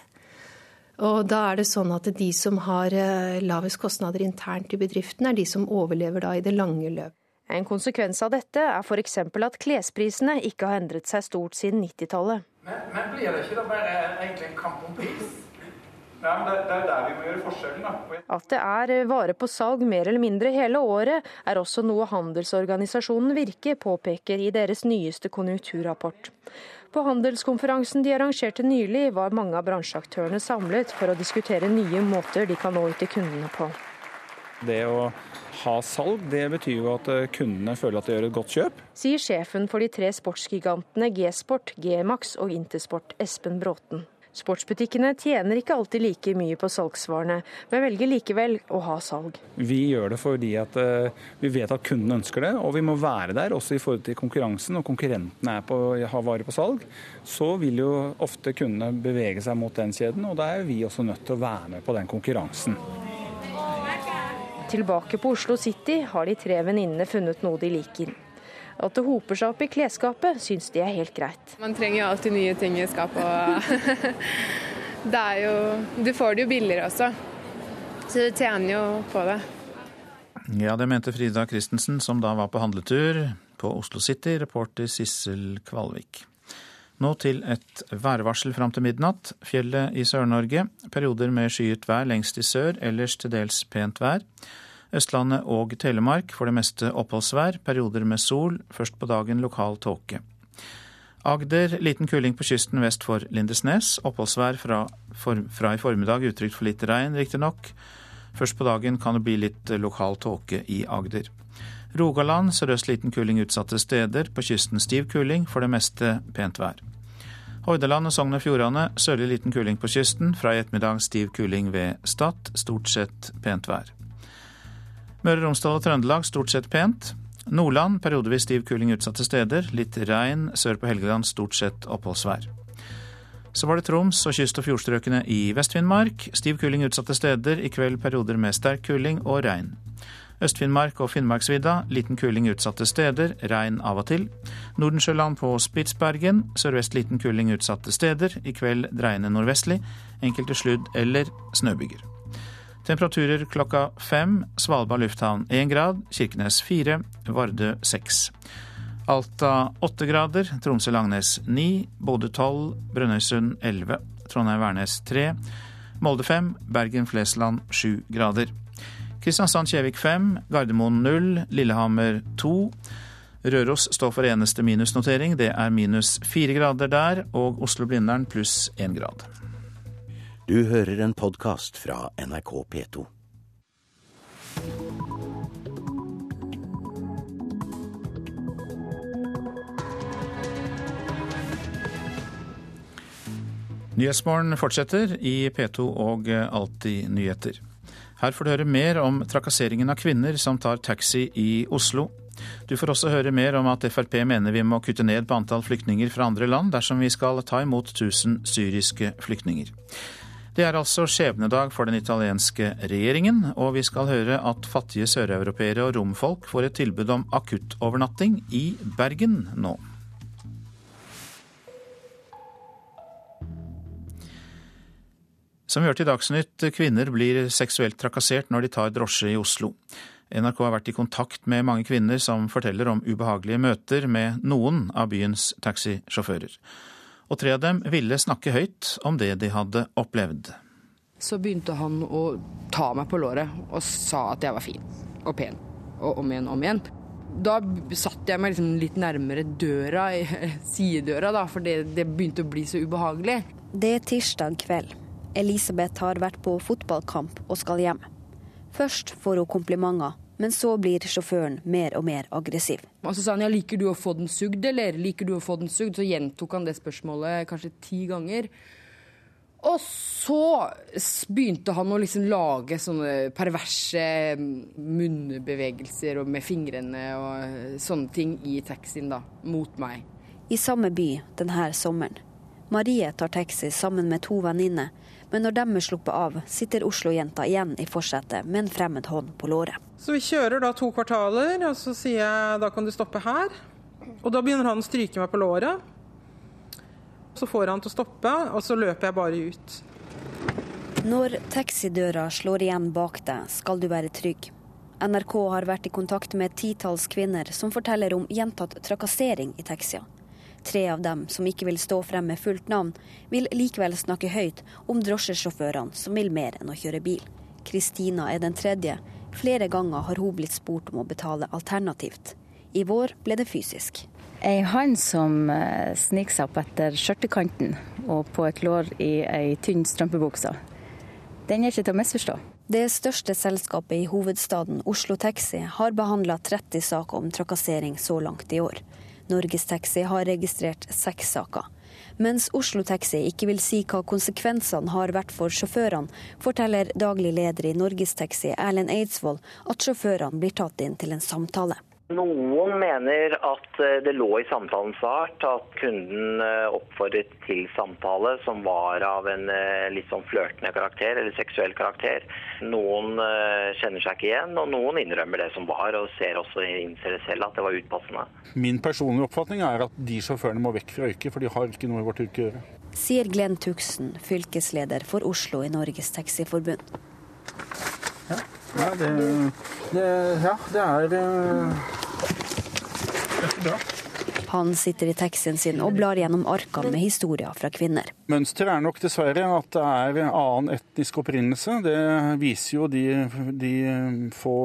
Og da er det sånn at de som har eh, lavest kostnader internt i bedriften, er de som overlever da i det lange løp. En konsekvens av dette er f.eks. at klesprisene ikke har endret seg stort siden 90-tallet. Men, men, blir det ikke da bare egentlig en kamp om pris? Ja, det, det, er der vi må gjøre forskjellen. Da. At det er eh, vare på salg mer eller mindre hele året, er også noe handelsorganisasjonen Virke påpeker i deres nyeste konjunkturrapport. På handelskonferansen de arrangerte nylig, var mange av bransjeaktørene samlet for å diskutere nye måter de kan nå ut til kundene på. Det å ha salg, det betyr jo at eh, kundene føler at de gjør et godt kjøp. Sier sjefen for de tre sportsgigantene G-Sport, G-Max og Intersport, Espen Bråten. Sportsbutikkene tjener ikke alltid like mye på salgsvarene, men velger likevel å ha salg. Vi gjør det fordi at vi vet at kunden ønsker det, og vi må være der også i forhold til konkurransen. Når konkurrentene er på, har varer på salg, så vil jo ofte kundene bevege seg mot den kjeden, og da er vi også nødt til å være med på den konkurransen. Tilbake på Oslo City har de tre venninnene funnet noe de liker. At det hoper seg opp i klesskapet, syns de er helt greit. Man trenger jo alltid nye ting i skapet. det er jo Du får det jo billigere også, så du tjener jo på det. Ja, det mente Frida Christensen, som da var på handletur på Oslo City, reporter Sissel Kvalvik. Nå til et værvarsel fram til midnatt. Fjellet i Sør-Norge. Perioder med skyet vær lengst i sør, ellers til dels pent vær. Østlandet og Telemark for det meste oppholdsvær, perioder med sol, først på dagen lokal tåke. Agder liten kuling på kysten vest for Lindesnes. Oppholdsvær fra, for, fra i formiddag, utrygt for litt regn, riktignok. Først på dagen kan det bli litt lokal tåke i Agder. Rogaland sørøst liten kuling utsatte steder, på kysten stiv kuling, for det meste pent vær. Hordaland og Sogn og Fjordane sørlig liten kuling på kysten, fra i ettermiddag stiv kuling ved Stad, stort sett pent vær. Møre og Romsdal og Trøndelag stort sett pent. Nordland periodevis stiv kuling utsatte steder. Litt regn. Sør på Helgeland stort sett oppholdsvær. Så var det Troms og kyst- og fjordstrøkene i Vest-Finnmark. Stiv kuling utsatte steder. I kveld perioder med sterk kuling og regn. Øst-Finnmark og Finnmarksvidda liten kuling utsatte steder. Regn av og til. Nordensjøland på Spitsbergen sørvest liten kuling utsatte steder. I kveld dreiende nordvestlig. Enkelte sludd- eller snøbyger. Temperaturer klokka fem. Svalbard lufthavn én grad. Kirkenes fire. Vardø seks. Alta åtte grader, Tromsø-Langnes ni, Bodø 12, Brønnøysund 11, Trondheim-Værnes tre, Molde fem, Bergen-Flesland sju grader. Kristiansand-Kjevik fem, Gardermoen null, Lillehammer to. Røros står for eneste minusnotering, det er minus fire grader der, og Oslo-Blindern pluss én grad. Du hører en podkast fra NRK P2. Nyhetsmorgen fortsetter i P2 og Alltid nyheter. Her får du høre mer om trakasseringen av kvinner som tar taxi i Oslo. Du får også høre mer om at Frp mener vi må kutte ned på antall flyktninger fra andre land dersom vi skal ta imot 1000 syriske flyktninger. Det er altså skjebnedag for den italienske regjeringen, og vi skal høre at fattige søreuropeere og romfolk får et tilbud om akuttovernatting i Bergen nå. Som vi hørte i Dagsnytt, kvinner blir seksuelt trakassert når de tar drosje i Oslo. NRK har vært i kontakt med mange kvinner som forteller om ubehagelige møter med noen av byens taxisjåfører. Og tre av dem ville snakke høyt om det de hadde opplevd. Så begynte han å ta meg på låret og sa at jeg var fin og pen. Og om igjen, om igjen. Da satt jeg meg liksom litt nærmere døra, sidedøra, da, for det, det begynte å bli så ubehagelig. Det er tirsdag kveld. Elisabeth har vært på fotballkamp og skal hjem. Først får hun komplimenter, men så blir sjåføren mer og mer aggressiv. Og så sa han ja, liker du å få den sugd, eller liker du å få den sugd? Så gjentok han det spørsmålet kanskje ti ganger. Og så begynte han å liksom lage sånne perverse munnbevegelser med fingrene og sånne ting i taxien da, mot meg. I samme by denne sommeren. Marie tar taxi sammen med to venninner men når de er sluppet av, sitter Oslo-jenta igjen i forsetet med en fremmed hånd på låret. Så vi kjører da to kvartaler, og så sier jeg da kan du stoppe her. Og da begynner han å stryke meg på låret. Så får han til å stoppe, og så løper jeg bare ut. Når taxidøra slår igjen bak deg, skal du være trygg. NRK har vært i kontakt med titalls kvinner som forteller om gjentatt trakassering i taxier. Tre av dem, som ikke vil stå frem med fullt navn, vil likevel snakke høyt om drosjesjåførene som vil mer enn å kjøre bil. Kristina er den tredje. Flere ganger har hun blitt spurt om å betale alternativt. I vår ble det fysisk. Ei hand som eh, sniker seg opp etter skjørtekanten og på et lår i ei tynn strømpebukse. Den er ikke til å misforstå. Det største selskapet i hovedstaden, Oslo Taxi, har behandla 30 saker om trakassering så langt i år. Norgestaxi har registrert seks saker. Mens Oslo Taxi ikke vil si hva konsekvensene har vært for sjåførene, forteller daglig leder i Norgestaxi Erlend Eidsvoll at sjåførene blir tatt inn til en samtale. Noen mener at eh, det lå i samtalens art at kunden eh, oppfordret til samtale som var av en eh, litt sånn flørtende karakter eller seksuell karakter. Noen kjenner seg ikke igjen, og noen innrømmer det som var, og ser også innser det selv at det var utpassende. Min personlige oppfatning er at de sjåførene må vekk fra yrket, for de har ikke noe i vårt yrke å gjøre. Sier Glenn Tuxen, fylkesleder for Oslo i Norges Taxiforbund. Ja, ja det, det, ja, det er han sitter i taxien sin og blar gjennom arkene med historier fra kvinner. Mønsteret er nok dessverre at det er annen etnisk opprinnelse. Det viser jo de, de få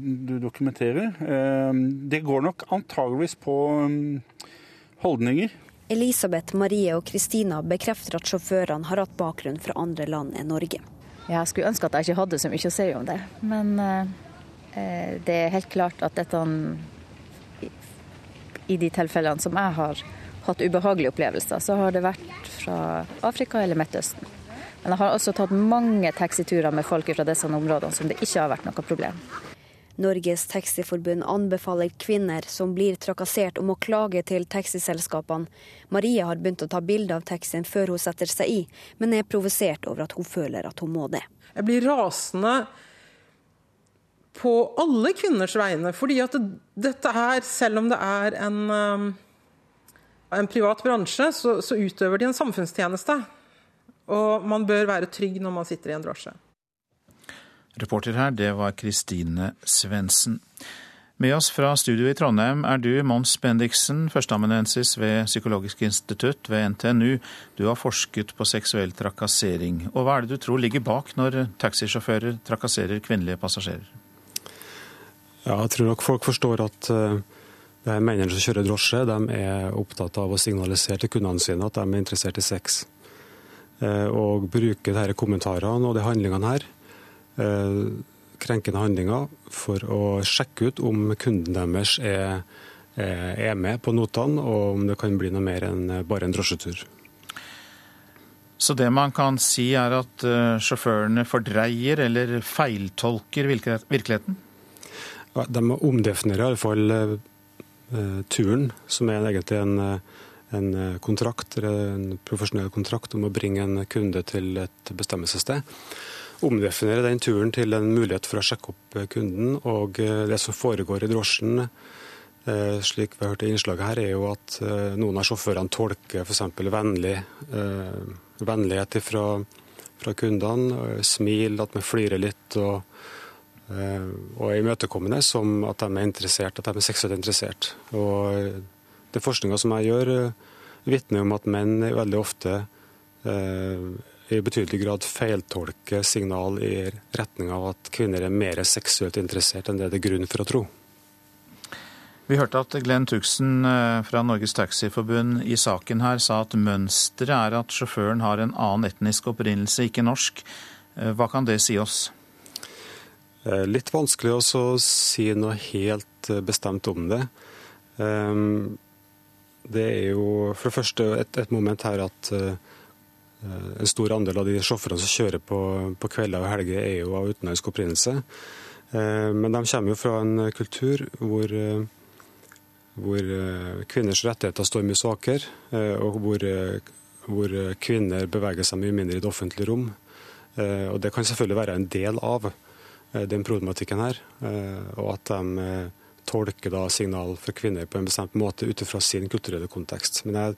du dokumenterer. Eh, det går nok antageligvis på holdninger. Elisabeth, Marie og Kristina bekrefter at sjåførene har hatt bakgrunn fra andre land enn Norge. Jeg skulle ønske at jeg ikke hadde så mye å si om det, men eh, det er helt klart at dette i de tilfellene som jeg har hatt ubehagelige opplevelser, så har det vært fra Afrika eller Midtøsten. Men jeg har også tatt mange taxiturer med folk fra disse områdene som det ikke har vært noe problem. Norges Taxiforbund anbefaler kvinner som blir trakassert om å klage til taxiselskapene. Marie har begynt å ta bilde av taxien før hun setter seg i, men er provosert over at hun føler at hun må det. Jeg blir rasende på alle kvinners vegne. fordi at det, dette her, selv om det er en, um, en privat bransje, så, så, utøver de en samfunnstjeneste. Og man bør være trygg når man sitter i en drosje. Reporter her, det var Kristine Svendsen. Med oss fra studio i Trondheim er du Mons Bendiksen, førsteamanuensis ved Psykologisk institutt ved NTNU. Du har forsket på seksuell trakassering. Og hva er det du tror ligger bak når taxisjåfører trakasserer kvinnelige passasjerer? Ja, jeg tror nok folk forstår at det er mennene som kjører drosje, de er opptatt av å signalisere til kundene sine at de er interessert i sex. Uh, og bruke disse kommentarene og de handlingene her krenkende handlinger for å sjekke ut om kunden deres er, er med på notene, og om det kan bli noe mer enn bare en drosjetur. Så det man kan si er at eh, sjåførene fordreier eller feiltolker virkeligheten? De omdefinerer iallfall uh, turen, som er egentlig en, en kontrakt, en profesjonell kontrakt om å bringe en kunde til et bestemmelsessted omdefinere den turen til en mulighet for å sjekke opp eh, kunden. Og eh, det som foregår i drosjen, eh, slik vi har hørt i innslaget her, er jo at noen av sjåførene tolker f.eks. Vennlig, vennlighet fra, fra kundene, smil, at vi flirer litt. og og er imøtekommende som at de er interessert, at de er seksuelt interessert. Og det forskninga som jeg gjør, vitner om at menn veldig ofte i betydelig grad feiltolker signal i retning av at kvinner er mer seksuelt interessert enn det det er grunn for å tro. Vi hørte at Glenn Tuxen eh, fra Norges Taxiforbund i saken her sa at mønsteret er at sjåføren har en annen etnisk opprinnelse, ikke norsk. Eh, hva kan det si oss? Eh, litt vanskelig å si noe helt bestemt om det. Det er jo for det første et, et moment her at en stor andel av de sjåførene som kjører på, på kvelder og helger, er jo av utenlandsk opprinnelse. Eh, men de kommer jo fra en kultur hvor, eh, hvor kvinners rettigheter står mye svakere, og hvor, hvor, kvinner beveger seg mye mindre i det offentlige rom. Og Det kan selvfølgelig være en del av den problematikken her. Og at de tolker da signal for kvinner på en bestemt måte ut ifra sin kulturelle kontekst. Men jeg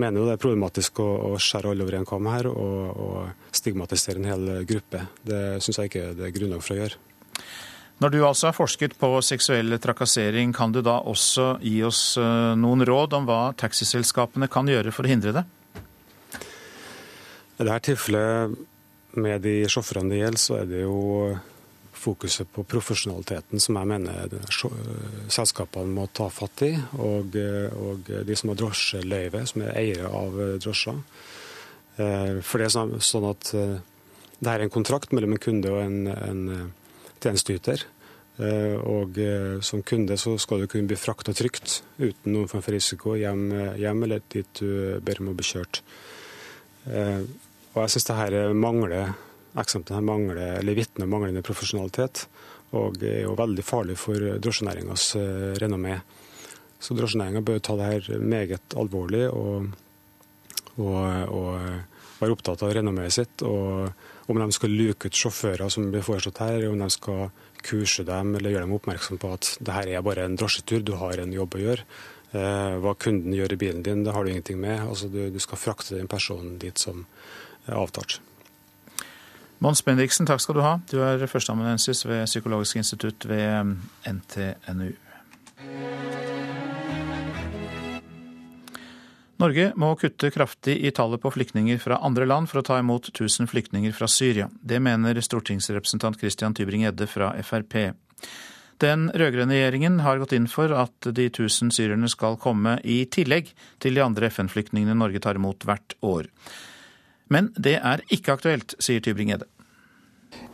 mener jo det er problematisk å, å skjære alle over en kam her og, og, stigmatisere en hel gruppe. Det syns jeg ikke det er grunnlag for å gjøre. Når du altså har forsket på seksuell trakassering, kan du da også gi oss eh, noen råd om hva taxiselskapene kan gjøre for å hindre det? I dette tilfellet med de sjåførene det gjelder, så er det jo fokuset på profesjonaliteten som jeg mener selskapene må ta fatt i. Og, og de som har drosjeløyve, som er eiere av drosjer. Eh, for det er sånn, sånn at eh, det er en kontrakt mellom en kunde og en, en tjenesteyter. Eh, og som kunde så skal du kunne bli frakta trygt uten noen form for risiko hjem, hjem, eller dit du ber om å bli kjørt. Og jeg syns det her mangler eksemplene mangler, eller vitner manglende profesjonalitet. Og er jo veldig farlig for drosjenæringas eh, renommé. Så drosjenæringa bør ta det her meget alvorlig og, og, og være opptatt av renommeet sitt. Og om de skal luke ut sjåfører som blir foreslått her, om de skal kurse dem eller gjøre dem oppmerksom på at det her er bare en drosjetur, du har en jobb å gjøre. Eh, hva kunden gjør i bilen din, det har du ingenting med. Altså, du, du skal frakte den personen dit som er avtalt. Mons Bendiksen, takk skal du ha. Du er førsteamanuensis ved Psykologisk institutt ved um, NTNU. Norge må kutte kraftig i tallet på flyktninger fra andre land for å ta imot 1000 flyktninger fra Syria. Det mener stortingsrepresentant Christian Tybring-Gjedde fra Frp. Den rød-grønne regjeringen har gått inn for at de 1000 syrerne skal komme i tillegg til de andre FN-flyktningene Norge tar imot hvert år. Men det er ikke aktuelt, sier Tybring-Gjedde.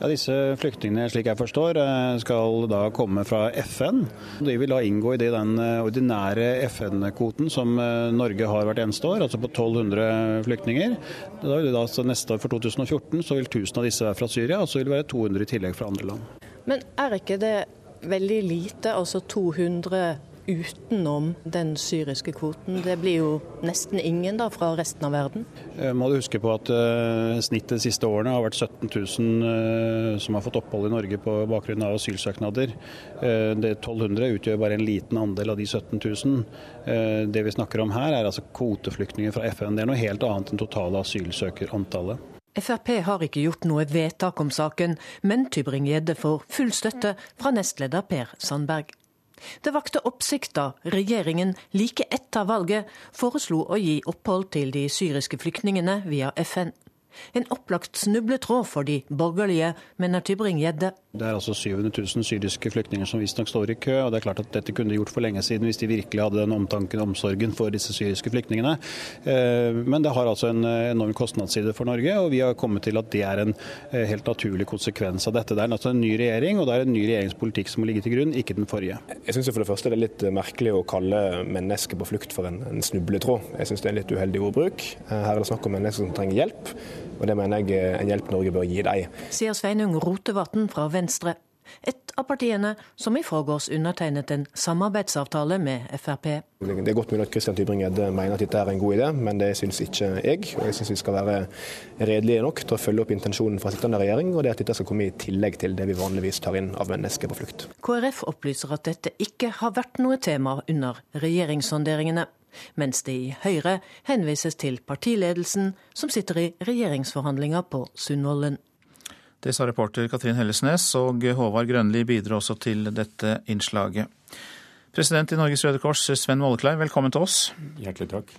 Ja, Disse flyktningene slik jeg forstår, eh, skal da komme fra FN. De vil da inngå i den eh, ordinære FN-kvoten som eh, Norge har hvert eneste år, altså på 1200 flyktninger. Da vil det da, neste år for 2014 så vil 1000 av disse være fra Syria, og så vil det være 200 i tillegg fra andre land. Men er ikke det veldig lite, altså 200 utenom den syriske kvoten. Det blir jo nesten ingen da fra resten av verden. Eh, må du huske på at uh, snittet de siste årene har vært 17 000 uh, som har fått opphold i Norge på bakgrunn av asylsøknader. Uh, det 1200 utgjør bare en liten andel av de 17 000. det vi snakker om her er altså kvoteflyktninger fra FN. Det er noe helt annet enn totale asylsøkerantallet. Frp har ikke gjort noe vedtak om saken, men Tybring-Gjedde får full støtte fra nestleder Per Sandberg. Det vakte oppsikt da regjeringen like etter valget foreslo å gi opphold til de syriske flyktningene via FN. En opplagt snubletråd for de borgerlige, mener Tybring-Gjedde. Det er altså 700 000 syriske flyktninger som visstnok står i kø. og det er klart at Dette kunne de gjort for lenge siden hvis de virkelig hadde den omtanken og omsorgen for disse syriske flyktningene. Eh, men det har altså en enorm kostnadsside for Norge, og vi har kommet til at det er en eh, helt naturlig konsekvens av dette. Det er altså en ny regjering, og det er en ny regjeringspolitikk som må ligge til grunn, ikke den forrige. Jeg syns for det første det er litt merkelig å kalle mennesker på flukt for en, en snubletråd. Jeg syns det er en litt uheldig ordbruk. Eh, her er det snakk om mennesker som trenger hjelp. Og det mener jeg er en hjelp Norge bør gi dem. Sier Sveinung Rotevatn fra Venstre. Et av partiene som i forgårs undertegnet en samarbeidsavtale med Frp. Det er godt mulig at Christian Tybring-Gjedde mener at dette er en god idé, men det syns ikke jeg. Og jeg syns vi skal være redelige nok til å følge opp intensjonen fra sittende regjering, og det at dette skal komme i tillegg til det vi vanligvis tar inn av mennesker på flukt. KrF opplyser at dette ikke har vært noe tema under regjeringssonderingene mens det i Høyre henvises til partiledelsen, som sitter i regjeringsforhandlinger på Sundvolden. Det sa reporter Katrin Hellesnes, og Håvard Grønli bidro også til dette innslaget. President i Norges Røde Kors, Sven Mollekleiv, velkommen til oss. Hjertelig takk.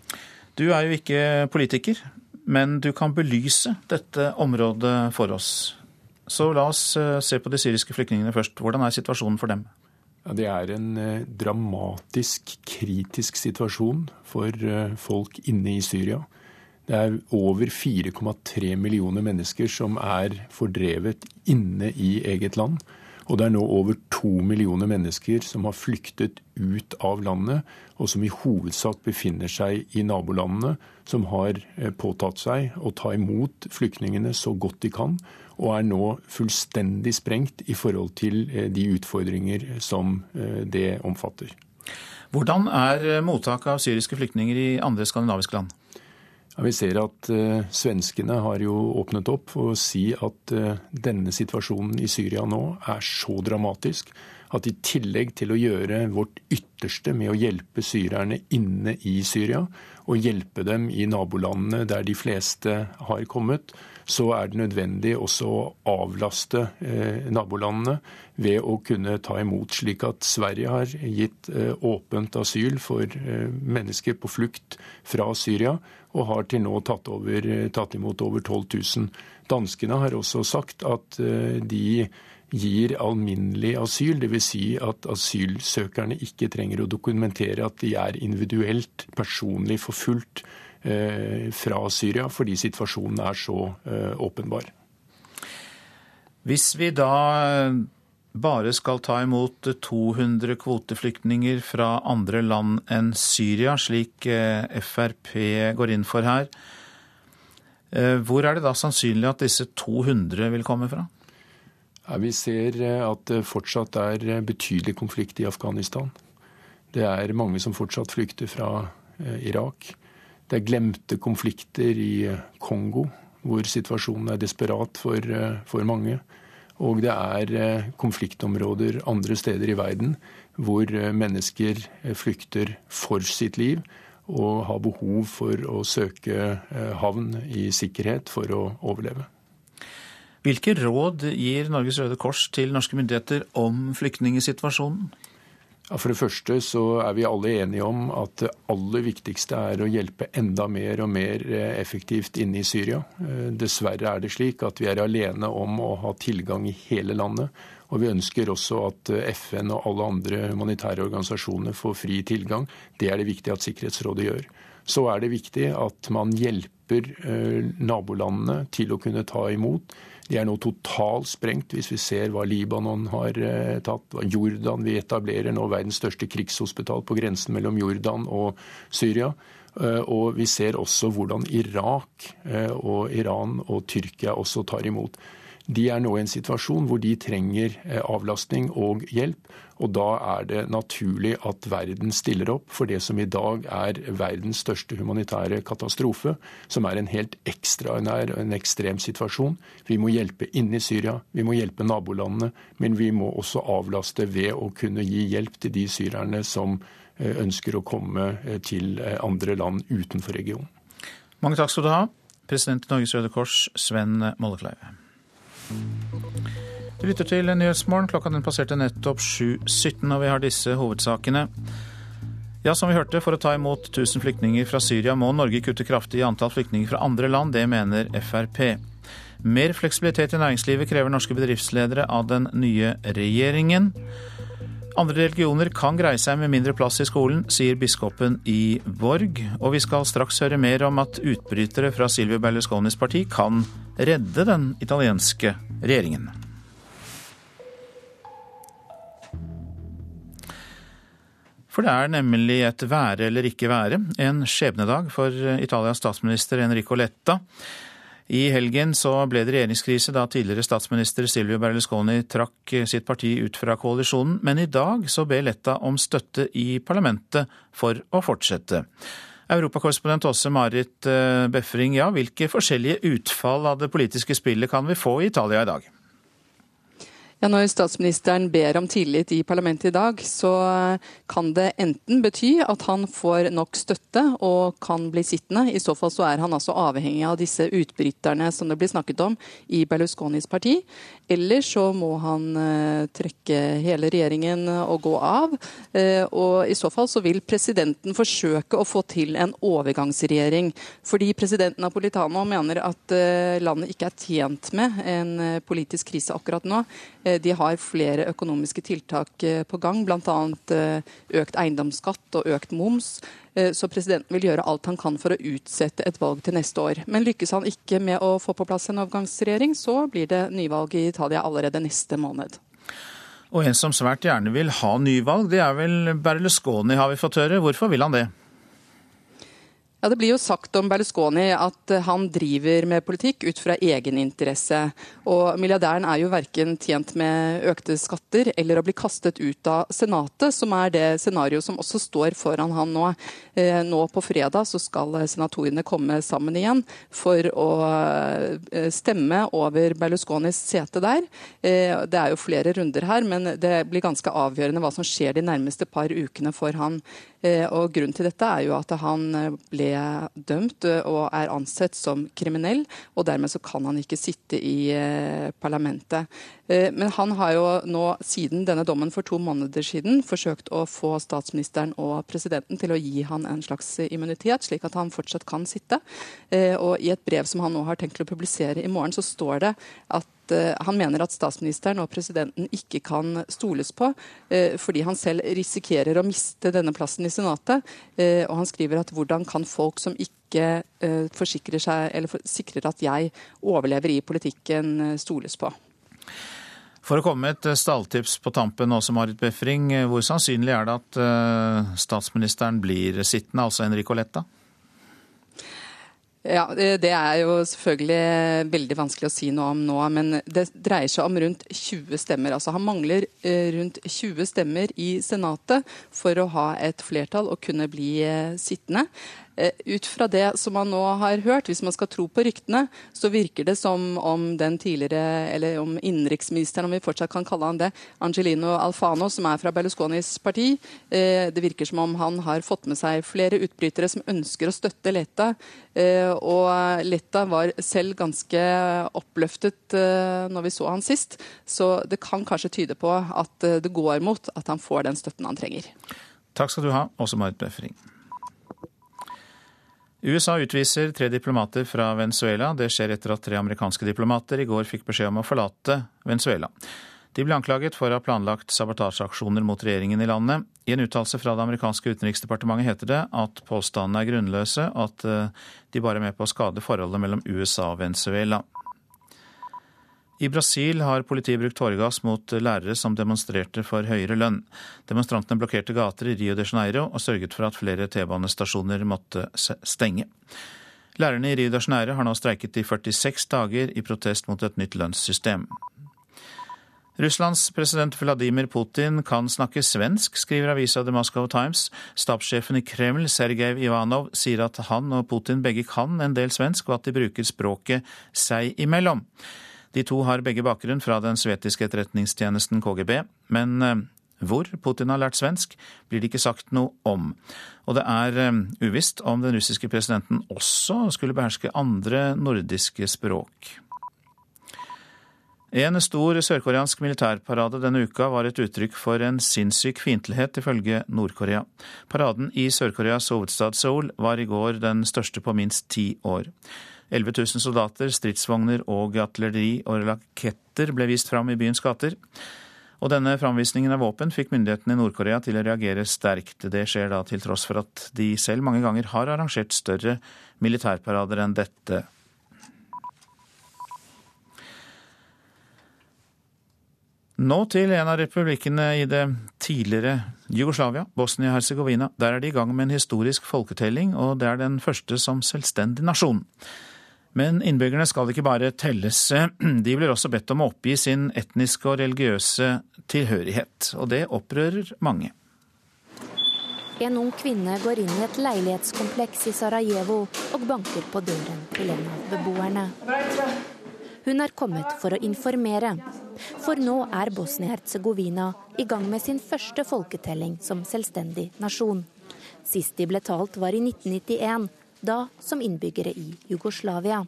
Du er jo ikke politiker, men du kan belyse dette området for oss. Så la oss eh, se på de syriske flyktningene først. Hvordan er situasjonen for dem? Ja, det er en eh, dramatisk, kritisk situasjon for eh, folk inne i Syria. Det er over 4,3 millioner mennesker som er fordrevet inne i eget land. Og det er nå over to millioner mennesker som har flyktet ut av landet, og som i hovedsak befinner seg i nabolandene, som har eh, påtatt seg å ta imot flyktningene så godt de kan, og er nå fullstendig sprengt i forhold til eh, de utfordringer som eh, det omfatter. Hvordan er mottaket av syriske flyktninger i andre skandinaviske land? Ja, vi ser at uh, svenskene har jo åpnet opp for å si at uh, denne situasjonen i Syria nå er så dramatisk at i tillegg til å gjøre vårt ytterste med å hjelpe syrerne inne i Syria, og hjelpe dem i nabolandene der de fleste har kommet, så er det nødvendig også å avlaste eh, nabolandene ved å kunne ta imot, slik at Sverige har gitt eh, åpent asyl for eh, mennesker på flukt fra Syria, og har til nå tatt, over, tatt imot over 12 000. Danskene har også sagt at de gir alminnelig asyl, dvs. Si at asylsøkerne ikke trenger å dokumentere at de er individuelt, personlig forfulgt fra Syria, fordi situasjonen er så eh, åpenbar. Hvis vi da bare skal ta imot 200 kvoteflyktninger fra andre land enn Syria, slik eh, Frp går inn for her, hvor er det da sannsynlig at disse 200 vil komme fra? Ja, vi ser eh, at det fortsatt er eh, betydelig konflikt i Afghanistan. Det er mange som fortsatt flykter fra eh, Irak. Det er glemte konflikter i Kongo, hvor situasjonen er desperat for, for mange. Og det er konfliktområder andre steder i verden hvor mennesker flykter for sitt liv og har behov for å søke havn i sikkerhet for å overleve. Hvilke råd gir Norges Røde Kors til norske myndigheter om flyktningsituasjonen? For det første så er vi alle enige om at det aller viktigste er å hjelpe enda mer og mer eh, effektivt inne i Syria. Eh, dessverre er det slik at vi er alene om å ha tilgang i hele landet. Og vi ønsker også at eh, FN og alle andre humanitære organisasjoner får fri tilgang. Det er det viktig at Sikkerhetsrådet gjør. Så er det viktig at man hjelper nabolandene til å kunne ta imot. De er nå totalt sprengt, hvis vi ser hva Libanon har eh, tatt. Jordan Vi etablerer nå verdens største krigshospital på grensen mellom Jordan og Syria. Eh, og vi ser også hvordan Irak eh, og Iran og Tyrkia også tar imot. De er nå i en situasjon hvor de trenger avlastning og hjelp. Og da er det naturlig at verden stiller opp for det som i dag er verdens største humanitære katastrofe, som er en helt ekstraordinær og en ekstrem situasjon. Vi må hjelpe inne i Syria, vi må hjelpe nabolandene, men vi må også avlaste ved å kunne gi hjelp til de syrerne som eh, ønsker å komme eh, til eh, andre land utenfor regionen. Mange takk skal du ha, president i Norges Røde Kors, Sven Mollekleiv. Du lytter til Nyhetsmorgen. Klokka den passerte nettopp 7.17, og vi har disse hovedsakene. Ja, som vi hørte, For å ta imot 1000 flyktninger fra Syria må Norge kutte kraftig i antall flyktninger fra andre land. Det mener Frp. Mer fleksibilitet i næringslivet krever norske bedriftsledere av den nye regjeringen. Andre religioner kan greie seg med mindre plass i skolen, sier biskopen i Borg. Og vi skal straks høre mer om at utbrytere fra Silvio Berlusconis parti kan redde den italienske regjeringen. For det er nemlig et være eller ikke være, en skjebnedag for Italias statsminister Enrico Letta. I helgen så ble det regjeringskrise da tidligere statsminister Silvio Berlusconi trakk sitt parti ut fra koalisjonen, men i dag så ber Letta om støtte i parlamentet for å fortsette. Europakorrespondent Åse Marit eh, Befring, ja, hvilke forskjellige utfall av det politiske spillet kan vi få i Italia i dag? Ja, Når statsministeren ber om tillit i parlamentet i dag, så kan det enten bety at han får nok støtte og kan bli sittende. I så fall så er han altså avhengig av disse utbryterne som det blir snakket om i Berlusconis parti. Eller så må han uh, trekke hele regjeringen og gå av. Uh, og i så fall så vil presidenten forsøke å få til en overgangsregjering. Fordi president Napolitano mener at uh, landet ikke er tjent med en politisk krise akkurat nå. Eh, de har flere økonomiske tiltak eh, på gang, bl.a. Eh, økt eiendomsskatt og økt moms. Så presidenten vil gjøre alt han kan for å utsette et valg til neste år. Men lykkes han ikke med å få på plass en overgangsregjering, så blir det nyvalg i Italia allerede neste måned. Og en som svært gjerne vil ha nyvalg, det er vel Berlusconi, har vi fått høre. Hvorfor vil han det? Ja, Det blir jo sagt om Berlusconi at han driver med politikk ut fra egeninteresse. Og milliardæren er jo verken tjent med økte skatter eller å bli kastet ut av Senatet, som er det scenarioet som også står foran han nå. Eh, nå på fredag så skal senatorene komme sammen igjen for å eh, stemme over Berlusconis sete der. Eh, det er jo flere runder her, men det blir ganske avgjørende hva som skjer de nærmeste par ukene for han. Og Grunnen til dette er jo at han eh, dømt eh, og er ansett som kriminell, og dermed så kan han ikke sitte i parlamentet. Men han har jo nå siden denne dommen for to måneder siden forsøkt å få statsministeren og presidenten til å gi han en slags immunitet, slik at han fortsatt kan sitte. Og i et brev som han nå har tenkt å publisere i morgen, så står det at Eh, han mener at statsministeren og presidenten ikke kan stoles på, eh, fordi han selv risikerer å miste denne plassen i Senatet. Eh, og han skriver at hvordan kan folk som ikke forsikrer seg, eller sikrer at jeg overlever i politikken, stoles på. For å komme med et stalltips på tampen også, Marit Befring. Hvor sannsynlig er det at statsministeren blir sittende, altså Enrico Letta? Ja, Det er jo selvfølgelig veldig vanskelig å si noe om nå. Men det dreier seg om rundt 20 stemmer. Altså Han mangler eh, rundt 20 stemmer i Senatet for å ha et flertall og kunne bli eh, sittende. Eh, ut fra det som man nå har hørt, hvis man skal tro på ryktene, så virker det som om den tidligere, eller om innenriksministeren, om vi fortsatt kan kalle han det, Angelino Alfano, som er fra Berlusconis parti, eh, det virker som om han har fått med seg flere utbrytere som ønsker å støtte Letta. Eh, og Letta var selv ganske oppløftet når vi så han sist, så det kan kanskje tyde på at det går mot at han får den støtten han trenger. Takk skal du ha, også Marit Befring. USA utviser tre diplomater fra Venezuela. Det skjer etter at tre amerikanske diplomater i går fikk beskjed om å forlate Venezuela. De ble anklaget for å ha planlagt sabotasjeaksjoner mot regjeringen i landet. I en uttalelse fra det amerikanske utenriksdepartementet heter det at påstandene er grunnløse, og at eh, de bare er med på å skade forholdet mellom USA og Venezuela. I Brasil har politiet brukt tåregass mot lærere som demonstrerte for høyere lønn. Demonstrantene blokkerte gater i Rio de Janeiro og sørget for at flere T-banestasjoner måtte stenge. Lærerne i Rio de Janeiro har nå streiket i 46 dager i protest mot et nytt lønnssystem. Russlands president Vladimir Putin kan snakke svensk, skriver avisa The Moscow Times. Stabssjefen i Kreml, Sergej Ivanov, sier at han og Putin begge kan en del svensk, og at de bruker språket seg imellom. De to har begge bakgrunn fra den svetiske etterretningstjenesten KGB, men eh, hvor Putin har lært svensk, blir det ikke sagt noe om. Og det er eh, uvisst om den russiske presidenten også skulle beherske andre nordiske språk. En stor sørkoreansk militærparade denne uka var et uttrykk for en sinnssyk fiendtlighet, ifølge Nord-Korea. Paraden i Sør-Koreas hovedstad Seoul var i går den største på minst ti år. 11 000 soldater, stridsvogner og artilleri og raketter ble vist fram i byens gater. Og denne framvisningen av våpen fikk myndighetene i Nord-Korea til å reagere sterkt. Det skjer da til tross for at de selv mange ganger har arrangert større militærparader enn dette. Nå til en av republikkene i det tidligere Jugoslavia, Bosnia-Hercegovina. Der er de i gang med en historisk folketelling, og det er den første som selvstendig nasjon. Men innbyggerne skal ikke bare telles, de blir også bedt om å oppgi sin etniske og religiøse tilhørighet. Og det opprører mange. En ung kvinne går inn i et leilighetskompleks i Sarajevo og banker på døren til en av beboerne. Hun er kommet for å informere. For nå er Bosnia-Hercegovina i gang med sin første folketelling som selvstendig nasjon. Sist de ble talt var i 1991, da som innbyggere i Jugoslavia.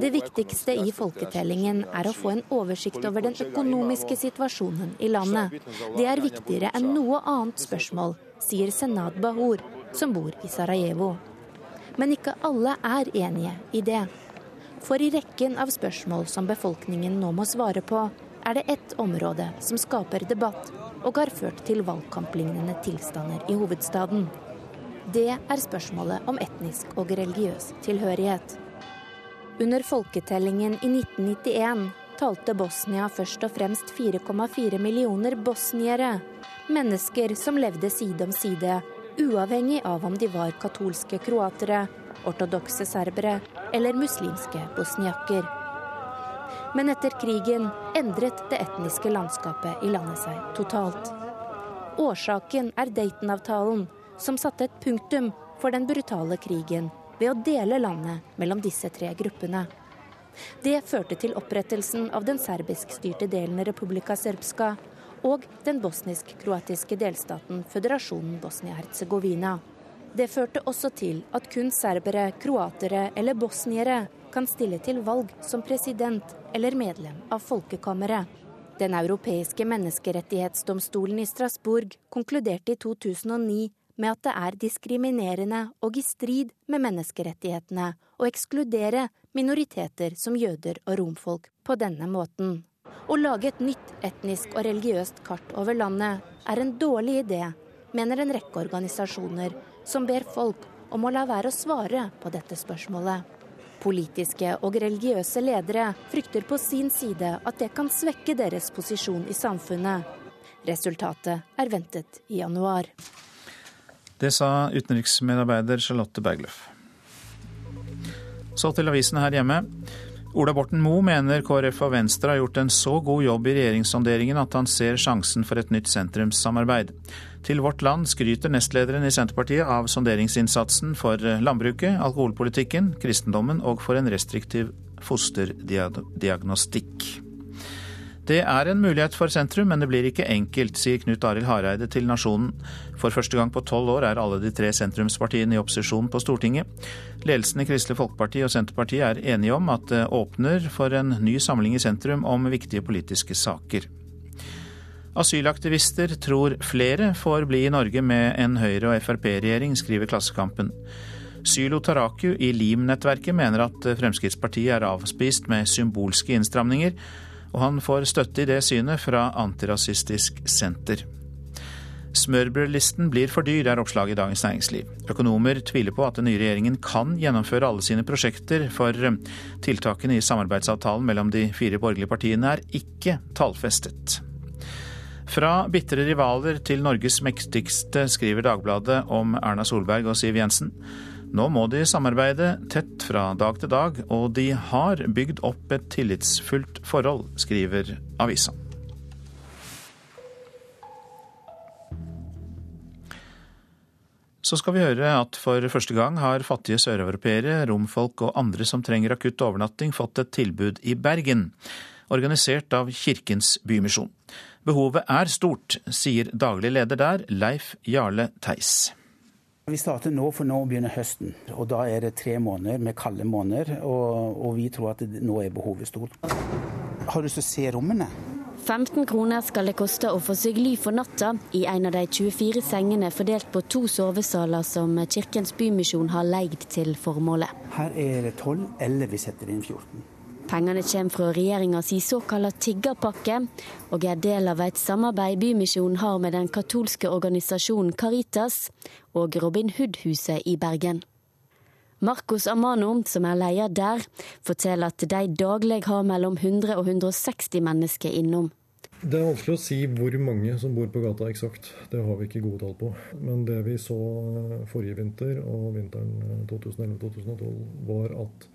Det viktigste i folketellingen er å få en oversikt over den økonomiske situasjonen i landet. Det er viktigere enn noe annet spørsmål, sier Senad Bahur, som bor i Sarajevo. Men ikke alle er enige i det. For i rekken av spørsmål som befolkningen nå må svare på, er det ett område som skaper debatt og har ført til valgkamplignende tilstander i hovedstaden. Det er spørsmålet om etnisk og religiøs tilhørighet. Under folketellingen i 1991 talte Bosnia først og fremst 4,4 millioner bosniere. Mennesker som levde side om side, uavhengig av om de var katolske kroatere, ortodokse serbere eller muslimske bosniakker. Men etter krigen endret det etniske landskapet i landet seg totalt. Årsaken er Dayton-avtalen, som satte et punktum for den brutale krigen ved å dele landet mellom disse tre gruppene. Det førte til opprettelsen av den serbiskstyrte delen Republika Serbska og den bosnisk-kroatiske delstaten Føderasjonen Bosnia-Hercegovina. Det førte også til at kun serbere, kroatere eller bosniere kan stille til valg som president eller medlem av folkekammeret. Den europeiske menneskerettighetsdomstolen i Strasbourg konkluderte i 2009 med at det er diskriminerende og i strid med menneskerettighetene å ekskludere minoriteter som jøder og romfolk på denne måten. Å lage et nytt etnisk og religiøst kart over landet er en dårlig idé, mener en rekke organisasjoner som ber folk om å la være å svare på dette spørsmålet. Politiske og religiøse ledere frykter på sin side at det kan svekke deres posisjon i samfunnet. Resultatet er ventet i januar. Det sa utenriksmedarbeider Charlotte Bergløff. Så til avisene her hjemme. Ola Borten Moe mener KrF og Venstre har gjort en så god jobb i regjeringssonderingen at han ser sjansen for et nytt sentrumssamarbeid. Til Vårt Land skryter nestlederen i Senterpartiet av sonderingsinnsatsen for landbruket, alkoholpolitikken, kristendommen og for en restriktiv fosterdiagnostikk. Det er en mulighet for sentrum, men det blir ikke enkelt, sier Knut Arild Hareide til Nasjonen. For første gang på tolv år er alle de tre sentrumspartiene i opposisjon på Stortinget. Ledelsen i Kristelig Folkeparti og Senterpartiet er enige om at det åpner for en ny samling i sentrum om viktige politiske saker. Asylaktivister tror flere får bli i Norge med en Høyre- og Frp-regjering, skriver Klassekampen. Sylo Taraku i Lim-nettverket mener at Fremskrittspartiet er avspist med symbolske innstramninger, og han får støtte i det synet fra Antirasistisk Senter. Smørbrødlisten blir for dyr, er oppslaget i Dagens Næringsliv. Økonomer tviler på at den nye regjeringen kan gjennomføre alle sine prosjekter, for tiltakene i samarbeidsavtalen mellom de fire borgerlige partiene er ikke tallfestet. Fra bitre rivaler til Norges mektigste, skriver Dagbladet om Erna Solberg og Siv Jensen. Nå må de samarbeide tett fra dag til dag, og de har bygd opp et tillitsfullt forhold, skriver avisa. Så skal vi høre at for første gang har fattige søreuropeere, romfolk og andre som trenger akutt overnatting, fått et tilbud i Bergen, organisert av Kirkens Bymisjon. Behovet er stort, sier daglig leder der, Leif Jarle Theis. Vi starter nå, for nå begynner høsten. Og da er det tre måneder med kalde måneder. Og, og vi tror at det, nå er behovet stort. Har du lyst til å se rommene? 15 kroner skal det koste å få seg ly for natta i en av de 24 sengene fordelt på to sovesaler som Kirkens Bymisjon har leid til formålet. Her er det 12, eller vi setter inn 14. Pengene kommer fra regjeringas såkalte tiggerpakke, og er del av et samarbeid Bymisjonen har med den katolske organisasjonen Caritas og Robin Hood-huset i Bergen. Marcos Amano, som er leder der, forteller at de daglig har mellom 100 og 160 mennesker innom. Det er vanskelig å si hvor mange som bor på gata eksakt. Det har vi ikke gode tall på. Men det vi så forrige vinter og vinteren 2011-2012, var at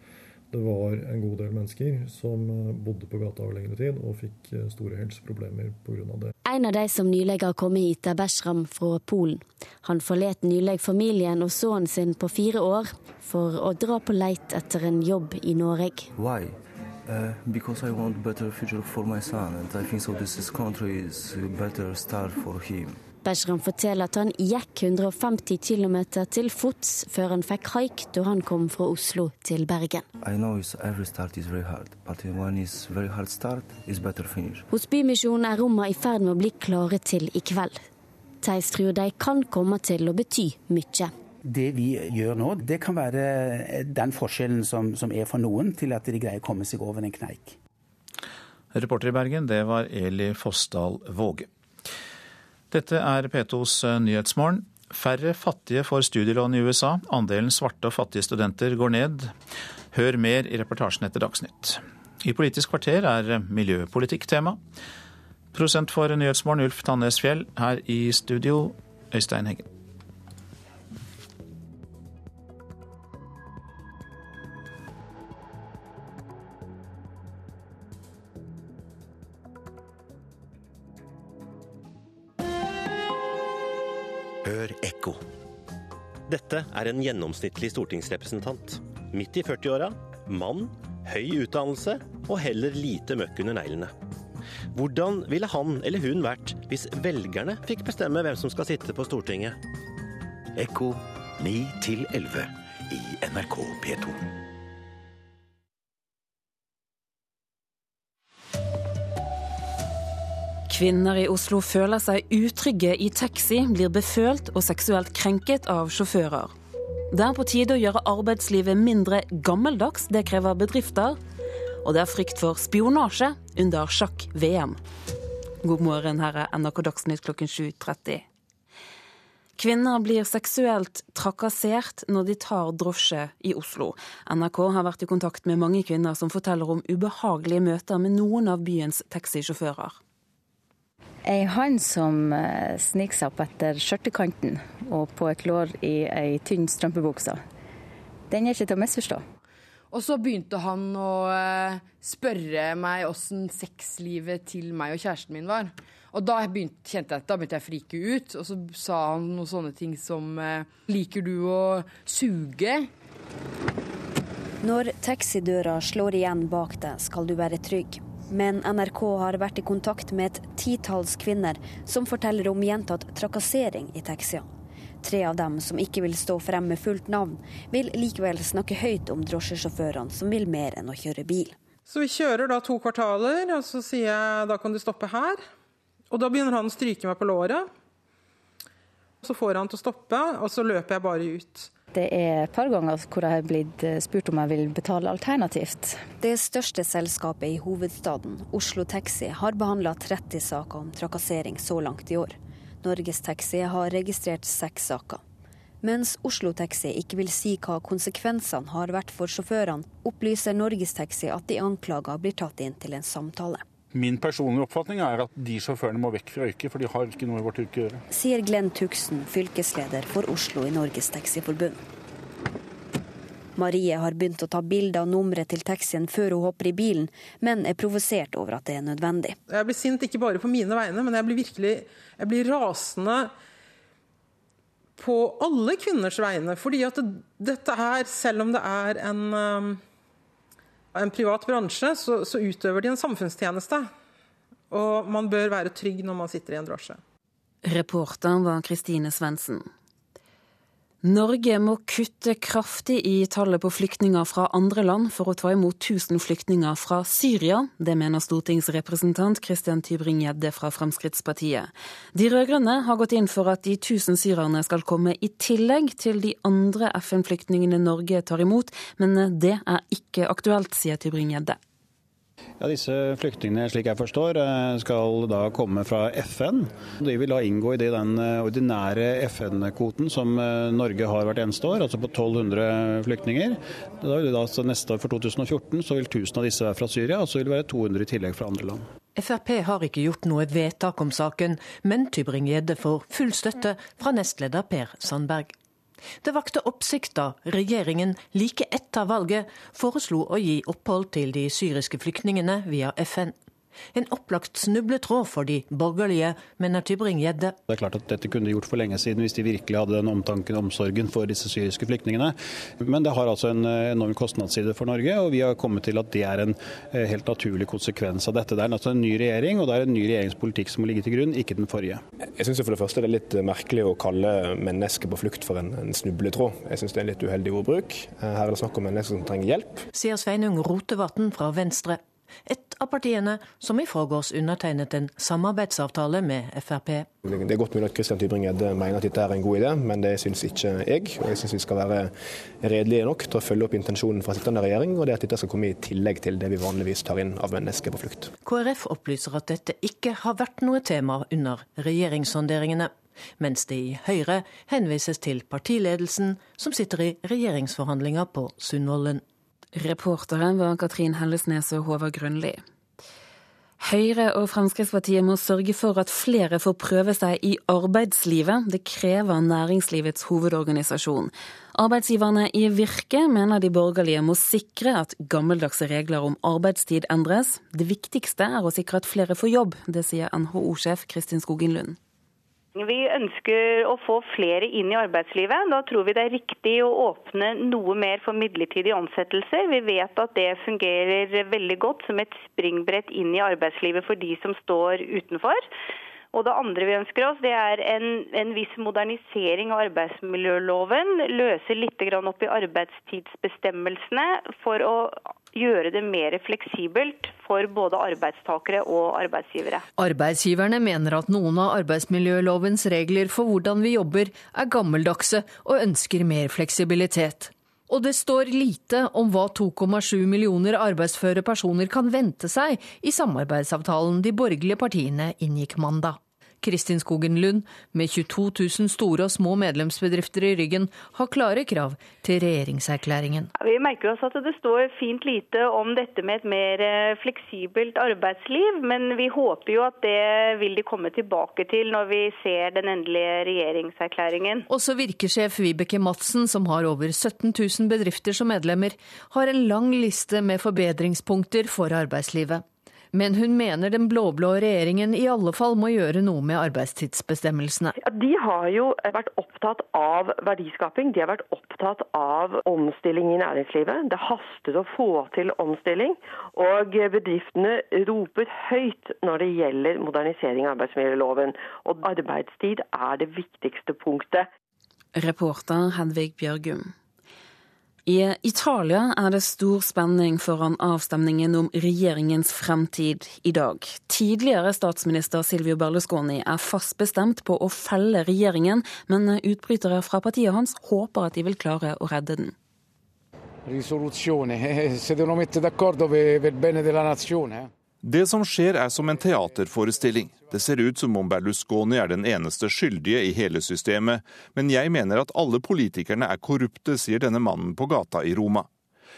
det var en god del mennesker som eh, bodde på gata over lengre tid og fikk eh, store helseproblemer pga. det. En av de som nylig har kommet hit, er Beshram fra Polen. Han forlot nylig familien og sønnen sin på fire år for å dra på leit etter en jobb i Norge. Why? Uh, because I want better future for my son, and I think so this country is better start for him. Beshram forteller at han gikk 150 km til fots før han fikk haik da han kom fra Oslo til Bergen. Hos Bymisjonen er rommene i ferd med å bli klare til i kveld. Theis tror de kan komme til å bety mye. Det vi gjør nå, det kan være den forskjellen som, som er for noen, til at de greier å komme seg over en kneik. Reporter i Bergen, det var Eli Fossdal Våge. Dette er P2s eh, Nyhetsmorgen. Færre fattige får studielån i USA. Andelen svarte og fattige studenter går ned. Hør mer i reportasjen etter Dagsnytt. I Politisk kvarter er eh, miljøpolitikk tema. Prosent for Nyhetsmorgen Ulf Tannes Fjell. Her i studio Øystein Heggen. Hør ekko. Dette er en gjennomsnittlig stortingsrepresentant. Midt i 40-åra, mann, høy utdannelse og heller lite møkk under neglene. Hvordan ville han eller hun vært hvis velgerne fikk bestemme hvem som skal sitte på Stortinget? Ekko 9 11 i NRK P2. Kvinner i Oslo føler seg utrygge i taxi, blir befølt og seksuelt krenket av sjåfører. Det er på tide å gjøre arbeidslivet mindre gammeldags, det krever bedrifter. Og det er frykt for spionasje under sjakk-VM. God morgen, her er NRK Dagsnytt klokken 7.30. Kvinner blir seksuelt trakassert når de tar drosje i Oslo. NRK har vært i kontakt med mange kvinner som forteller om ubehagelige møter med noen av byens taxisjåfører. Ei hånd som eh, sniker seg opp etter skjørtekanten og på et lår i ei tynn strømpebukse. Den er ikke til å misforstå. Og så begynte han å eh, spørre meg åssen sexlivet til meg og kjæresten min var. Og da begynte, kjente jeg, da begynte jeg å frike ut, og så sa han noen sånne ting som eh, Liker du å suge? Når taxidøra slår igjen bak deg, skal du være trygg. Men NRK har vært i kontakt med et titalls kvinner som forteller om gjentatt trakassering i taxier. Tre av dem som ikke vil stå frem med fullt navn, vil likevel snakke høyt om drosjesjåførene som vil mer enn å kjøre bil. Så vi kjører da to kvartaler, og så sier jeg da kan du stoppe her. Og da begynner han å stryke meg på låret. Så får han til å stoppe, og så løper jeg bare ut. Det er et par ganger hvor jeg har blitt eh, spurt om jeg vil betale alternativt. Det største selskapet i hovedstaden, Oslo Taxi, har behandla 30 saker om trakassering så langt i år. Norges Taxi har registrert seks saker. Mens Oslo Taxi ikke vil si hva konsekvensene har vært for sjåførene, opplyser Norges Taxi at de anklaga blir tatt inn til en samtale. Min personlige oppfatning er at de sjåførene må vekk fra yrket, for de har ikke noe i vårt yrke å gjøre. Sier Glenn Tuksen, fylkesleder for Oslo i Norges Taxiforbund. Marie har begynt å ta bilde av nummeret til taxien før hun hopper i bilen, men er provosert over at det er nødvendig. Jeg blir sint ikke bare på mine vegne, men jeg blir virkelig jeg blir rasende på alle kvinners vegne. Fordi at dette her, selv om det er en um, en privat bransje, så, så utøver de en samfunnstjeneste. Og man bør være trygg når man sitter i en drosje. Reporteren var Kristine Svendsen. Norge må kutte kraftig i tallet på flyktninger fra andre land for å ta imot 1000 flyktninger fra Syria. Det mener stortingsrepresentant Christian Tybring-Gjedde fra Fremskrittspartiet. De rød-grønne har gått inn for at de 1000 syrerne skal komme i tillegg til de andre FN-flyktningene Norge tar imot, men det er ikke aktuelt, sier Tybring-Gjedde. Ja, Disse flyktningene slik jeg forstår, eh, skal da komme fra FN. De vil da inngå i den eh, ordinære FN-kvoten som eh, Norge har hvert eneste år, altså på 1200 flyktninger. Da vil det da, neste år for 2014 så vil 1000 av disse være fra Syria, og så vil det være 200 i tillegg fra andre land. Frp har ikke gjort noe vedtak om saken, men Tybring-Gjedde får full støtte fra nestleder Per Sandberg. Det vakte oppsikt da regjeringen like etter valget foreslo å gi opphold til de syriske flyktningene via FN. En opplagt snubletråd for de borgerlige, mener Tybring-Gjedde. Det er klart at Dette kunne de gjort for lenge siden hvis de virkelig hadde den omtanken og omsorgen for disse syriske flyktningene. Men det har altså en eh, enorm kostnadsside for Norge, og vi har kommet til at det er en eh, helt naturlig konsekvens av dette. Det er altså en ny regjering, og det er en ny regjeringspolitikk som må ligge til grunn, ikke den forrige. Jeg syns for det første det er litt merkelig å kalle mennesker på flukt for en, en snubletråd. Jeg syns det er en litt uheldig ordbruk. Eh, her er det snakk om mennesker som trenger hjelp. Sier Sveinung Rotevatn fra Venstre. Et av partiene som i forgårs undertegnet en samarbeidsavtale med Frp. Det er godt mulig at Christian Tybring-Gjedde mener at dette er en god idé, men det syns ikke jeg. Og jeg syns vi skal være redelige nok til å følge opp intensjonen fra sittende regjering, og det at dette skal komme i tillegg til det vi vanligvis tar inn av mennesker på flukt. KrF opplyser at dette ikke har vært noe tema under regjeringssonderingene mens det i Høyre henvises til partiledelsen, som sitter i regjeringsforhandlinger på Sundvolden. Reportere var Katrin Hellesnes og Håvard Grønli. Høyre og Fremskrittspartiet må sørge for at flere får prøve seg i arbeidslivet. Det krever næringslivets hovedorganisasjon. Arbeidsgiverne i Virke mener de borgerlige må sikre at gammeldagse regler om arbeidstid endres. Det viktigste er å sikre at flere får jobb. Det sier NHO-sjef Kristin Skogen Lund. Vi ønsker å få flere inn i arbeidslivet. Da tror vi det er riktig å åpne noe mer for midlertidige ansettelser. Vi vet at det fungerer veldig godt som et springbrett inn i arbeidslivet for de som står utenfor. Og Det andre vi ønsker oss, det er en, en viss modernisering av arbeidsmiljøloven. Løse litt opp i arbeidstidsbestemmelsene for å gjøre det mer fleksibelt for både arbeidstakere og arbeidsgivere. Arbeidsgiverne mener at noen av arbeidsmiljølovens regler for hvordan vi jobber er gammeldagse og ønsker mer fleksibilitet. Og det står lite om hva 2,7 millioner arbeidsføre personer kan vente seg i samarbeidsavtalen de borgerlige partiene inngikk mandag. Kristin Skogen Lund, med 22 000 store og små medlemsbedrifter i ryggen, har klare krav til regjeringserklæringen. Vi merker oss at det står fint lite om dette med et mer eh, fleksibelt arbeidsliv, men vi håper jo at det vil de komme tilbake til når vi ser den endelige regjeringserklæringen. Også virkesjef Vibeke Madsen, som har over 17 000 bedrifter som medlemmer, har en lang liste med forbedringspunkter for arbeidslivet. Men hun mener den blå-blå regjeringen i alle fall må gjøre noe med arbeidstidsbestemmelsene. Ja, de har jo vært opptatt av verdiskaping, de har vært opptatt av omstilling i næringslivet. Det haster å få til omstilling, og bedriftene roper høyt når det gjelder modernisering av arbeidsmiljøloven. Og arbeidstid er det viktigste punktet. Reporter Hedvig Bjørgum. I Italia er det stor spenning foran avstemningen om regjeringens fremtid i dag. Tidligere statsminister Silvio Berlusconi er fast bestemt på å felle regjeringen, men utbrytere fra partiet hans håper at de vil klare å redde den. Risoluzione, eh, se devono mettere d'accordo per bene della nazione. Det som skjer er som en teaterforestilling. Det ser ut som om Berlusconi er den eneste skyldige i hele systemet, men jeg mener at alle politikerne er korrupte, sier denne mannen på gata i Roma.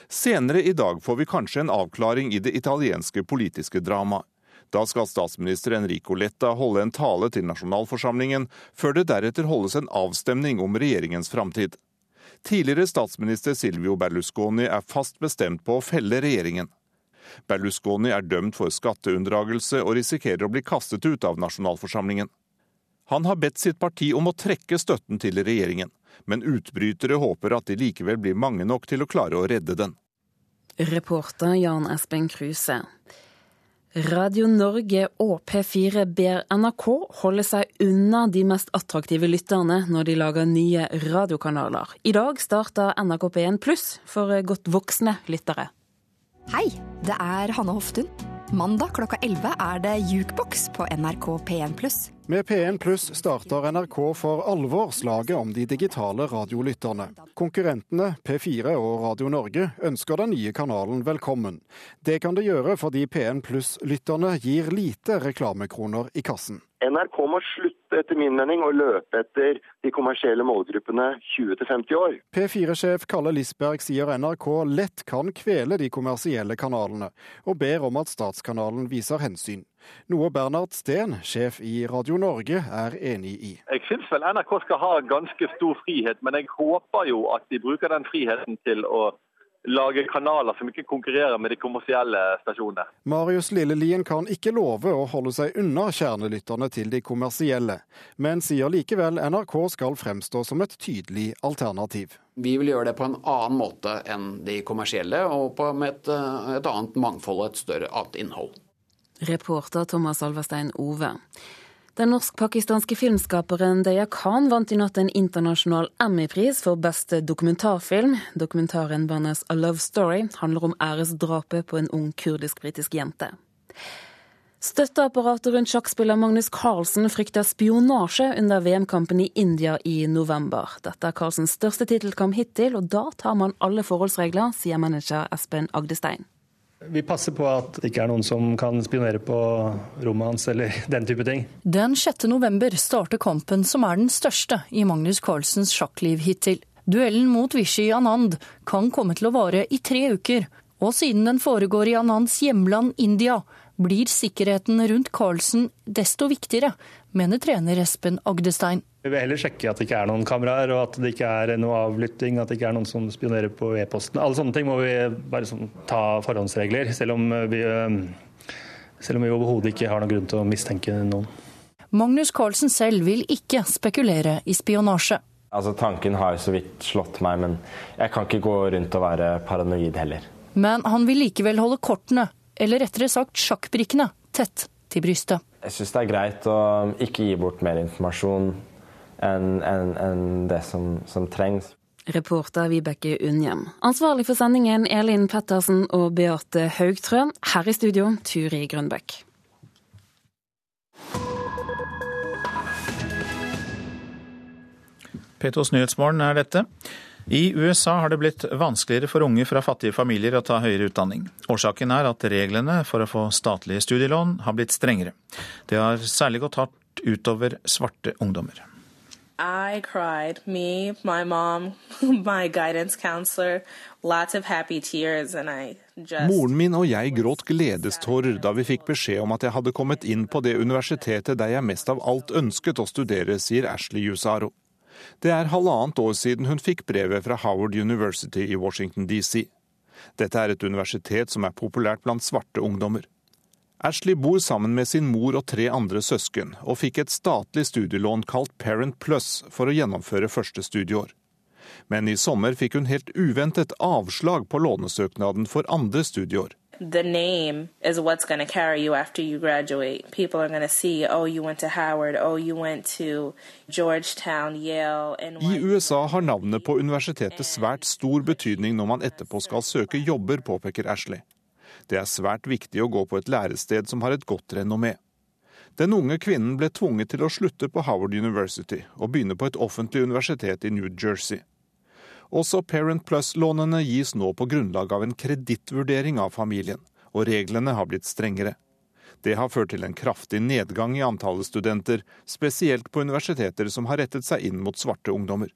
Senere i dag får vi kanskje en avklaring i det italienske politiske dramaet. Da skal statsminister Enrico Letta holde en tale til nasjonalforsamlingen, før det deretter holdes en avstemning om regjeringens framtid. Tidligere statsminister Silvio Berlusconi er fast bestemt på å felle regjeringen. Berlusconi er dømt for skatteunndragelse og risikerer å bli kastet ut av nasjonalforsamlingen. Han har bedt sitt parti om å trekke støtten til regjeringen, men utbrytere håper at de likevel blir mange nok til å klare å redde den. Reporter Jan Espen Kruse. Radio Norge og P4 ber NRK holde seg unna de mest attraktive lytterne når de lager nye radiokanaler. I dag starter NRK P1 Pluss for godt voksne lyttere. Hei, det er Hanne Hoftun. Mandag klokka 11 er det Jukebox på NRK P1 Pluss. Med P1 Pluss starter NRK for alvor slaget om de digitale radiolytterne. Konkurrentene P4 og Radio Norge ønsker den nye kanalen velkommen. Det kan det gjøre fordi P1 Pluss-lytterne gir lite reklamekroner i kassen. NRK må slutte etter min mening å løpe etter de kommersielle målgruppene 20-50 år. P4-sjef Kalle Lisberg sier NRK lett kan kvele de kommersielle kanalene, og ber om at statskanalen viser hensyn. Noe Bernhard Steen, sjef i Radio Norge, er enig i. Jeg syns vel NRK skal ha ganske stor frihet, men jeg håper jo at de bruker den friheten til å lage kanaler som ikke konkurrerer med de kommersielle stasjonene. Marius Lillelien kan ikke love å holde seg unna kjernelytterne til de kommersielle, men sier likevel NRK skal fremstå som et tydelig alternativ. Vi vil gjøre det på en annen måte enn de kommersielle, og på med et, et annet mangfold og et større annet innhold. Reporter Thomas Alverstein Ove. Den norsk-pakistanske filmskaperen Deya Khan vant i natt en internasjonal Emmy-pris for beste dokumentarfilm. Dokumentaren hennes A Love Story handler om æresdrapet på en ung kurdisk-britisk jente. Støtteapparatet rundt sjakkspiller Magnus Carlsen frykter spionasje under VM-kampen i India i november. Dette er Carlsens største tittelkamp hittil, og da tar man alle forholdsregler, sier manager Espen Agdestein. Vi passer på at det ikke er noen som kan spionere på rommet hans eller den type ting. Den 6. november starter kampen som er den største i Magnus Carlsens sjakkliv hittil. Duellen mot Vishy Anand kan komme til å vare i tre uker, og siden den foregår i Anands hjemland India, blir sikkerheten rundt Carlsen desto viktigere, mener trener Espen Agdestein. Vi vil heller sjekke at det ikke er noen kameraer, og at det ikke er noe avlytting, at det ikke er noen som spionerer på e-posten. Alle sånne ting må vi bare sånn, ta forhåndsregler, selv om vi, selv om vi overhodet ikke har noen grunn til å mistenke noen. Magnus Carlsen selv vil ikke spekulere i spionasje. Altså, tanken har så vidt slått meg, men jeg kan ikke gå rundt og være paranoid heller. Men han vil likevel holde kortene, eller rettere sagt sjakkbrikkene, tett til brystet. Jeg syns det er greit å ikke gi bort mer informasjon enn en, en det som, som, trengs. Reporter Vibeke Unnhjem. Ansvarlig for sendingen Elin Pettersen og Beate Haugtrø. Her i studio Turi Grønbekk. P2s Nyhetsmorgen er dette. I USA har det blitt vanskeligere for unge fra fattige familier å ta høyere utdanning. Årsaken er at reglene for å få statlige studielån har blitt strengere. Det har særlig gått hardt utover svarte ungdommer. I cried. Me, my mom, my guidance counselor, lots of happy tears, and I Moren min og jeg gråt gledestårer da vi fikk beskjed om at jeg hadde kommet inn på det universitetet der jeg mest av alt ønsket å studere, sier Ashley Yusaro. Det er halvannet år siden hun fikk brevet fra Howard University i Washington DC. Dette er et universitet som er populært blant svarte ungdommer. Ashley bor sammen med sin mor og tre andre søsken, og fikk et statlig studielån kalt Parent Plus for å gjennomføre første studieår. Men i sommer fikk hun helt uventet avslag på lånesøknaden for andre studieår. The name is what's going to carry you after you graduate. People are going to see, oh, you went to Howard, oh, you went to Georgetown, Yale I USA har navnet på universitetet svært stor betydning når man etterpå skal søke jobber, påpeker Ashley. Det er svært viktig å gå på et lærested som har et godt renommé. Den unge kvinnen ble tvunget til å slutte på Howard University og begynne på et offentlig universitet i New Jersey. Også Parent Plus-lånene gis nå på grunnlag av en kredittvurdering av familien, og reglene har blitt strengere. Det har ført til en kraftig nedgang i antallet studenter, spesielt på universiteter som har rettet seg inn mot svarte ungdommer.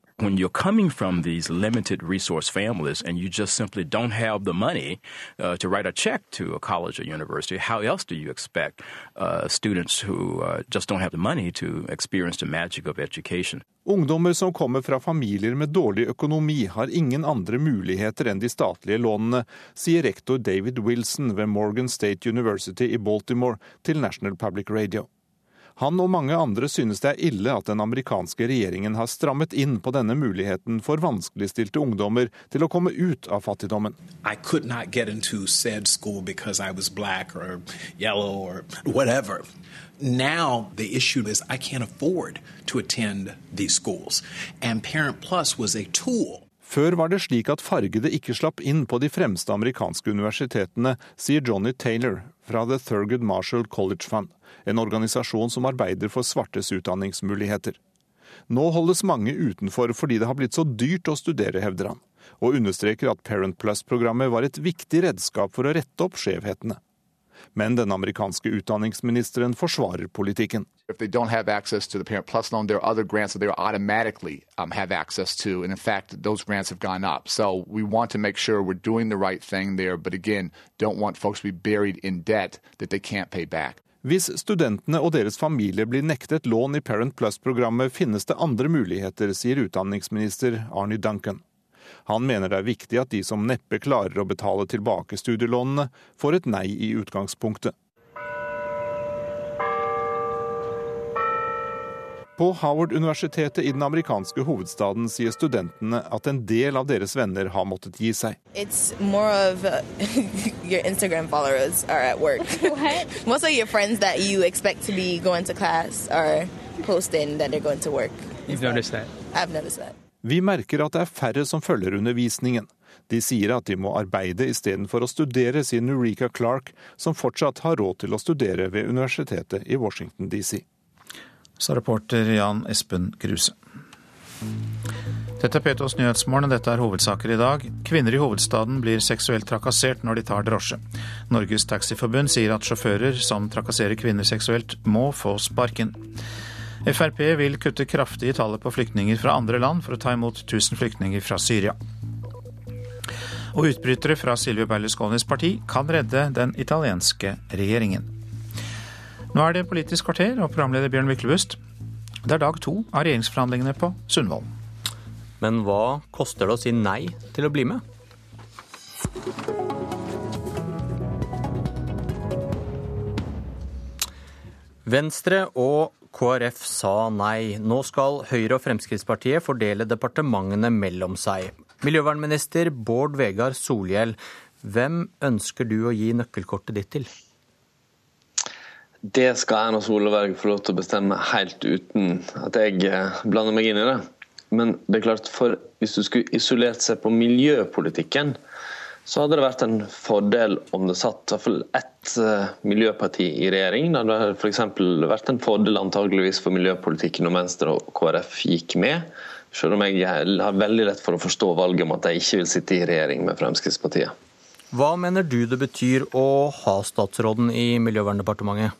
Money uh, to write a check to a college or university, how else do you expect uh, students who uh, just don't have the money to experience the magic of education? Ungdommer som kommer fra familier med dårlig økonomi, har ingen andre muligheter enn de statlige lånene, sier rektor David Wilson ved Morgan State University i Baltimore til National Public Radio. Han og mange andre synes det er ille at den amerikanske regjeringen har strammet inn på denne muligheten for vanskeligstilte ungdommer til å komme ut av fattigdommen. Or yellow or whatever. Now the issue is I can't afford to attend these schools. And Parent Plus was a tool før var det slik at fargede ikke slapp inn på de fremste amerikanske universitetene, sier Johnny Taylor fra The Thurgood Marshall College Fund, en organisasjon som arbeider for svartes utdanningsmuligheter. Nå holdes mange utenfor fordi det har blitt så dyrt å studere, hevder han, og understreker at Parent Plus-programmet var et viktig redskap for å rette opp skjevhetene. Men den amerikanske utdanningsministeren forsvarer politikken. Loan, grants um, fact. So sure right there, again, debt Hvis studentene og deres familie blir nektet lån i Parent Plus-programmet, finnes det andre muligheter, sier utdanningsminister Arnie Duncan. Han mener det er viktig at de som neppe klarer å betale tilbake studielånene, får et nei i utgangspunktet. På Howard-universitetet i den amerikanske hovedstaden sier studentene at en del av deres venner har måttet gi seg. Of uh, your Instagram followers are at work. What? Most of your friends that you expect to be going to class are posting that they're going to work. You've noticed that? I've noticed that. Vi merker at det er færre som følger undervisningen. De sier at de må arbeide istedenfor å studere, sier Nurika Clark, som fortsatt har råd til å studere ved universitetet i Washington DC. Sa reporter Jan Espen Kruse. Dette er Petos Nyhetsmorgen, og dette er hovedsaker i dag. Kvinner i hovedstaden blir seksuelt trakassert når de tar drosje. Norges Taxiforbund sier at sjåfører som trakasserer kvinner seksuelt, må få sparken. Frp vil kutte kraftig i tallet på flyktninger fra andre land for å ta imot 1000 flyktninger fra Syria. Og utbrytere fra Silvio Berlusconis parti kan redde den italienske regjeringen. Nå er det Politisk kvarter og programleder Bjørn Myklebust. Det er dag to av regjeringsforhandlingene på Sundvolden. Men hva koster det å si nei til å bli med? Venstre og KrF sa nei. Nå skal Høyre og Fremskrittspartiet fordele departementene mellom seg. Miljøvernminister Bård Vegar Solhjell, hvem ønsker du å gi nøkkelkortet ditt til? Det skal Erna Solberg få lov til å bestemme helt uten at jeg eh, blander meg inn i det. Men det er klart, for hvis du skulle isolert seg på miljøpolitikken, så hadde det vært en fordel om det satt i hvert fall ett uh, miljøparti i regjering. Det hadde f.eks. vært en fordel antageligvis for miljøpolitikken om Venstre og KrF gikk med. Selv om jeg har veldig lett for å forstå valget om at de ikke vil sitte i regjering med Fremskrittspartiet. Hva mener du det betyr å ha statsråden i Miljøverndepartementet?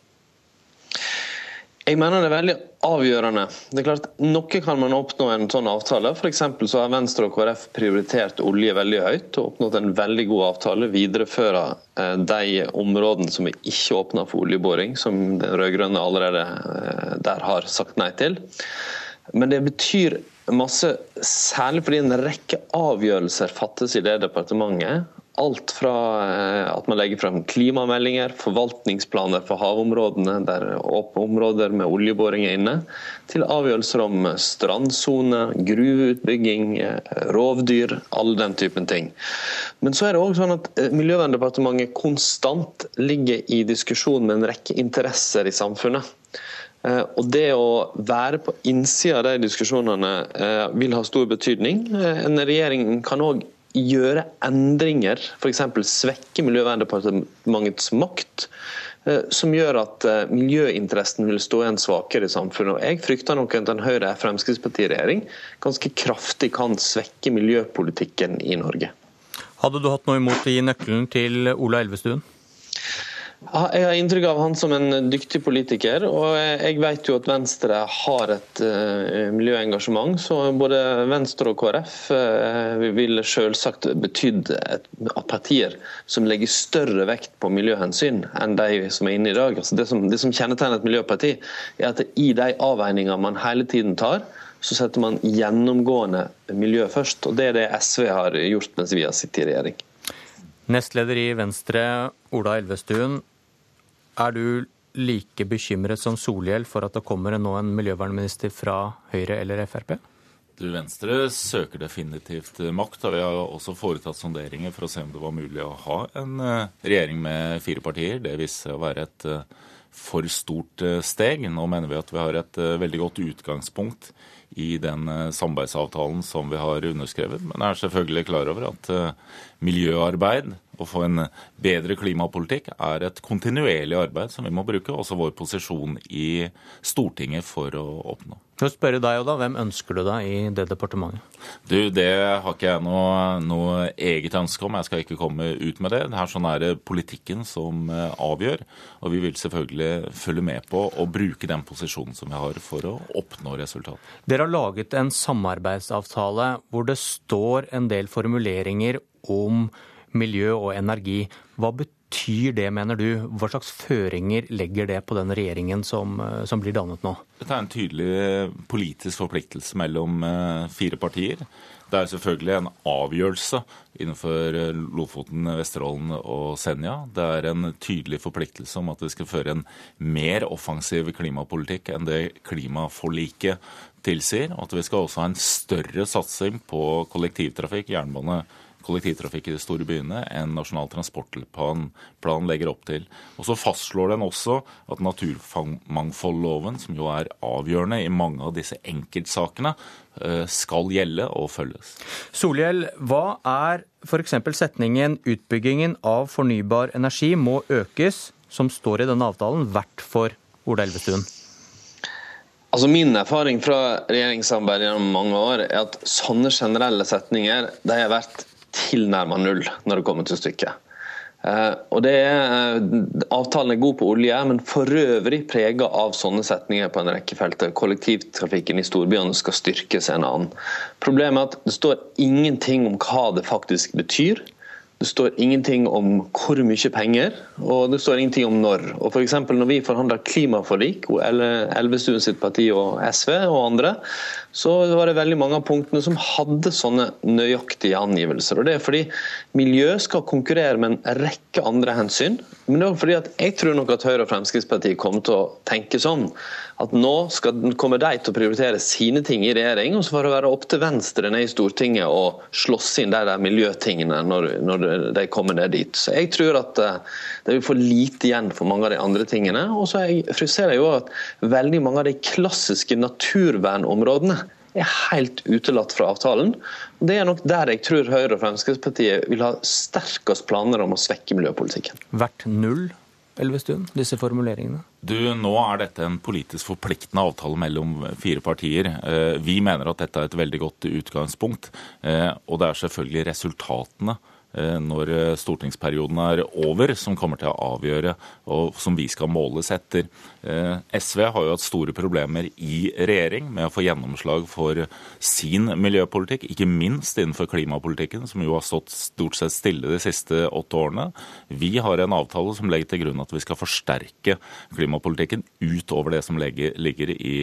Jeg mener det er veldig avgjørende. Det er klart, Noe kan man oppnå en sånn avtale. For så har Venstre og KrF prioritert olje veldig høyt og oppnådd en veldig god avtale. Viderefører eh, de områdene som vi ikke åpner for oljeboring, som den rød-grønne allerede eh, der har sagt nei til. Men det betyr masse, særlig fordi en rekke avgjørelser fattes i det departementet. Alt fra eh, at man legger frem klimameldinger, forvaltningsplaner for havområdene der åpne områder med oljeboring er inne, til avgjørelser om strandsone, gruveutbygging, eh, rovdyr, alle den typen ting. Men så er det også sånn at eh, Miljøverndepartementet konstant ligger i diskusjon med en rekke interesser i samfunnet. Og Det å være på innsida av de diskusjonene vil ha stor betydning. En regjering kan òg gjøre endringer, f.eks. svekke Miljøverndepartementets makt, eh, som gjør at eh, miljøinteressen vil stå igjen svakere i samfunnet. Og Jeg frykter nok at en Høyre-Fremskrittsparti-regjering ganske kraftig kan svekke miljøpolitikken i Norge. Hadde du hatt noe imot å gi nøkkelen til Ola Elvestuen? Jeg har inntrykk av han som en dyktig politiker, og jeg vet jo at Venstre har et uh, miljøengasjement. Så både Venstre og KrF uh, ville selvsagt betydd at partier som legger større vekt på miljøhensyn enn de som er inne i dag. Altså det, som, det som kjennetegner et miljøparti, er at i de avveiningene man hele tiden tar, så setter man gjennomgående miljø først. og Det er det SV har gjort mens vi har sittet i regjering. Nestleder i Venstre, Ola Elvestuen. Er du like bekymret som Solhjell for at det kommer nå en miljøvernminister fra Høyre eller Frp? Du, Venstre søker definitivt makt, og vi har også foretatt sonderinger for å se om det var mulig å ha en eh, regjering med fire partier. Det viste seg å være et eh, for stort eh, steg. Nå mener vi at vi har et veldig godt utgangspunkt i den samarbeidsavtalen som vi har underskrevet. Men jeg er selvfølgelig klar over at miljøarbeid å få en bedre klimapolitikk er et kontinuerlig arbeid som vi må bruke også vår posisjon i Stortinget for å oppnå. Vil spørre deg, da, Hvem ønsker du deg i det departementet? Du, Det har ikke jeg noe, noe, eget ønske om. Jeg skal ikke komme ut med det. Det er sånn er det politikken som eh, avgjør. Og vi vil selvfølgelig følge med på og bruke den posisjonen som vi har for å oppnå resultat. Dere har laget en samarbeidsavtale hvor det står en del formuleringer om miljø og energi. Hva betyr det, mener du? Hva slags føringer legger det på den regjeringen som, eh, som blir dannet nå? Dette er en tydelig politisk forpliktelse mellom eh, fire partier. Det er selvfølgelig en avgjørelse innenfor eh, Lofoten, Vesterålen og Senja. Det er en tydelig forpliktelse om at vi skal føre en mer offensiv klimapolitikk enn det klimaforliket tilsier. Og at vi skal også ha en større satsing på kollektivtrafikk, jernbane, kollektivtrafikk i de store byene enn Nasjonal transportplan legger opp til. Og Så fastslår den også at naturmangfoldloven, som jo er avgjørende i mange av disse enkeltsakene, eh, skal gjelde og følges. Solhjell, hva er f.eks. setningen 'utbyggingen av fornybar energi må økes', som står i denne avtalen, verdt for Ola Elvestuen? Altså Min erfaring fra regjeringssamarbeid gjennom mange år er at sånne generelle setninger de har vært tilnærma null når det kommer til stykket. Uh, og er, uh, Avtalen er god på olje, men for øvrig prega av sånne setninger på en rekke felter. Kollektivtrafikken i storbyene skal styrkes en annen. Problemet er at det står ingenting om hva det faktisk betyr. Det står ingenting om hvor mye penger, og det står ingenting om når. Og for Når vi forhandla klimaforlik, Elvestuen sitt parti og SV og andre, så var det veldig mange av punktene som hadde sånne nøyaktige angivelser. Og Det er fordi miljø skal konkurrere med en rekke andre hensyn. Men det er fordi at jeg tror nok at Høyre og Fremskrittspartiet kommer til å tenke sånn at nå skal, kommer de til å prioritere sine ting i regjering, og så får det være opp til Venstre ned i Stortinget å slåss inn de der miljøtingene når, når de kommer ned dit. Så Jeg tror at de det vil få lite igjen for mange av de andre tingene. Og så ser jeg jo at veldig mange av de klassiske naturvernområdene er helt utelatt fra avtalen. Det er nok der jeg tror Høyre og Fremskrittspartiet vil ha sterkest planer om å svekke miljøpolitikken. Hvert null Elvestuen, disse formuleringene? Du, Nå er dette en politisk forpliktende avtale mellom fire partier. Eh, vi mener at dette er et veldig godt utgangspunkt. Eh, og det er selvfølgelig resultatene når eh, stortingsperioden er over, som kommer til å avgjøre, og som vi skal måles etter. Eh, SV har jo hatt store problemer i regjering med å få gjennomslag for sin miljøpolitikk, ikke minst innenfor klimapolitikken, som jo har stått stort sett stille de siste åtte årene. Vi har en avtale som legger til grunn at vi skal forsterke klimapolitikken utover det som ligger i,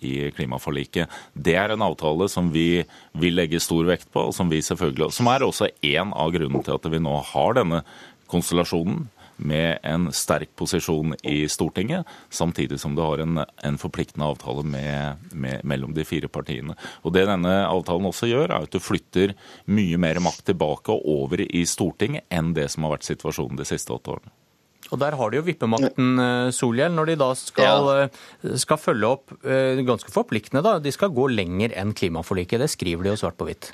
i klimaforliket. Det er en avtale som vi vil legge stor vekt på, og som vi selvfølgelig, som er også en av grunnene grunnen til at vi nå har denne konstellasjonen med en sterk posisjon i Stortinget, samtidig som du har en, en forpliktende avtale med, med, mellom de fire partiene. Og Det denne avtalen også gjør, er at du flytter mye mer makt tilbake og over i Stortinget enn det som har vært situasjonen de siste åtte årene. Og Der har de jo vippemakten, eh, Solhjell, når de da skal, ja. Eh, skal følge opp eh, ganske forpliktende. da. De skal gå lenger enn klimaforliket. Det skriver de jo svart på hvitt.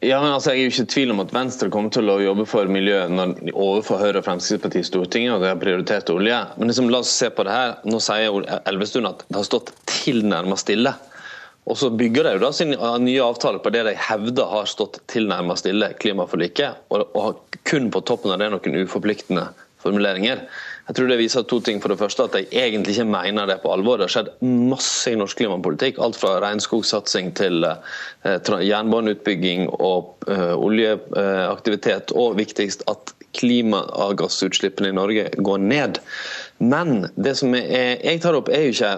Ja, men altså, Jeg er jo ikke i tvil om at Venstre kommer til å jobbe for miljøet når, overfor Høyre og Fremskrittspartiet i Stortinget, og de har prioritert olje. Men liksom, la oss se på det her. Nå sier Elvestuen at det har stått tilnærmet stille. Og så bygger de jo da sin nye avtale på det de hevder har stått tilnærmet stille, klimaforliket, og, og kun på toppen av det noen uforpliktende formuleringer. Jeg tror det viser to ting. For det første at jeg egentlig ikke mener det på alvor. Det har skjedd masse i norsk klimapolitikk. Alt fra regnskogsatsing til uh, jernbaneutbygging og uh, oljeaktivitet. Og viktigst at klimagassutslippene i Norge går ned. Men det som jeg tar opp er jo ikke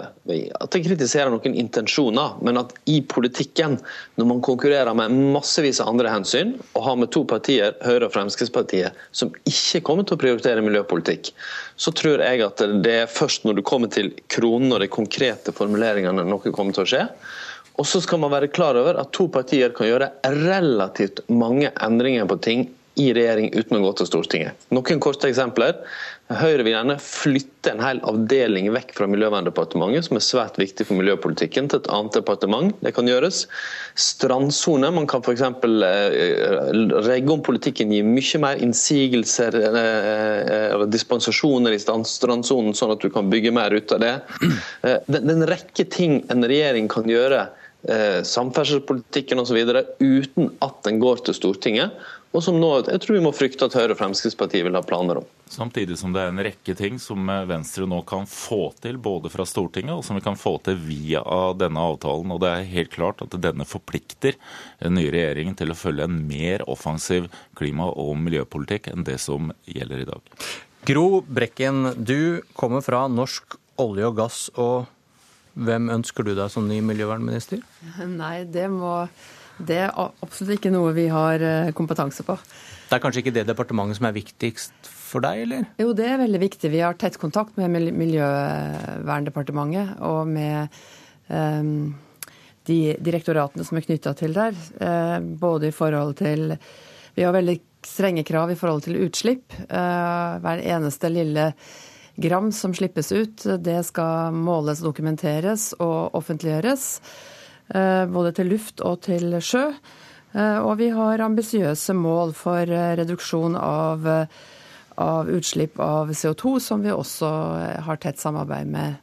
at jeg kritiserer noen intensjoner, men at i politikken, når man konkurrerer med massevis av andre hensyn, og har med to partier, Høyre og Fremskrittspartiet, som ikke kommer til å prioritere miljøpolitikk, så tror jeg at det er først når du kommer til kronen og de konkrete formuleringene noe kommer til å skje. Og så skal man være klar over at to partier kan gjøre relativt mange endringer på ting i regjering uten å gå til Stortinget. Noen korte eksempler. Høyre vil gjerne flytte en hel avdeling vekk fra Miljøverndepartementet, som er svært viktig for miljøpolitikken, til et annet departement. Det kan gjøres. Strandsone. Man kan f.eks. Eh, regge om politikken, gi mye mer innsigelser eh, eller dispensasjoner i strandsonen, sånn at du kan bygge mer ut av det. Eh, det er en rekke ting en regjering kan gjøre samferdselspolitikken osv. uten at den går til Stortinget og som nå jeg tror vi må frykte at Høyre og Fremskrittspartiet vil ha planer om. Samtidig som det er en rekke ting som Venstre nå kan få til, både fra Stortinget og som vi kan få til via denne avtalen. Og det er helt klart at denne forplikter den nye regjeringen til å følge en mer offensiv klima- og miljøpolitikk enn det som gjelder i dag. Gro Brekken, du kommer fra Norsk olje og gass. og hvem ønsker du deg som ny miljøvernminister? Nei, det må det er absolutt ikke noe vi har eh, kompetanse på. Det er kanskje ikke det departementet som er viktigst for deg, eller? Jo, det er veldig viktig. Vi har tett kontakt med Miljøverndepartementet og med um, de direktoratene som er knytta til der. Uh, både i forhold til Vi har veldig strenge krav i forhold til utslipp. Uh, hver eneste lille gram som slippes ut, det skal måles, dokumenteres og offentliggjøres. Eh, både til luft og til sjø. Eh, og vi har ambisiøse mål for eh, reduksjon av, av utslipp av CO2, som vi også har tett samarbeid med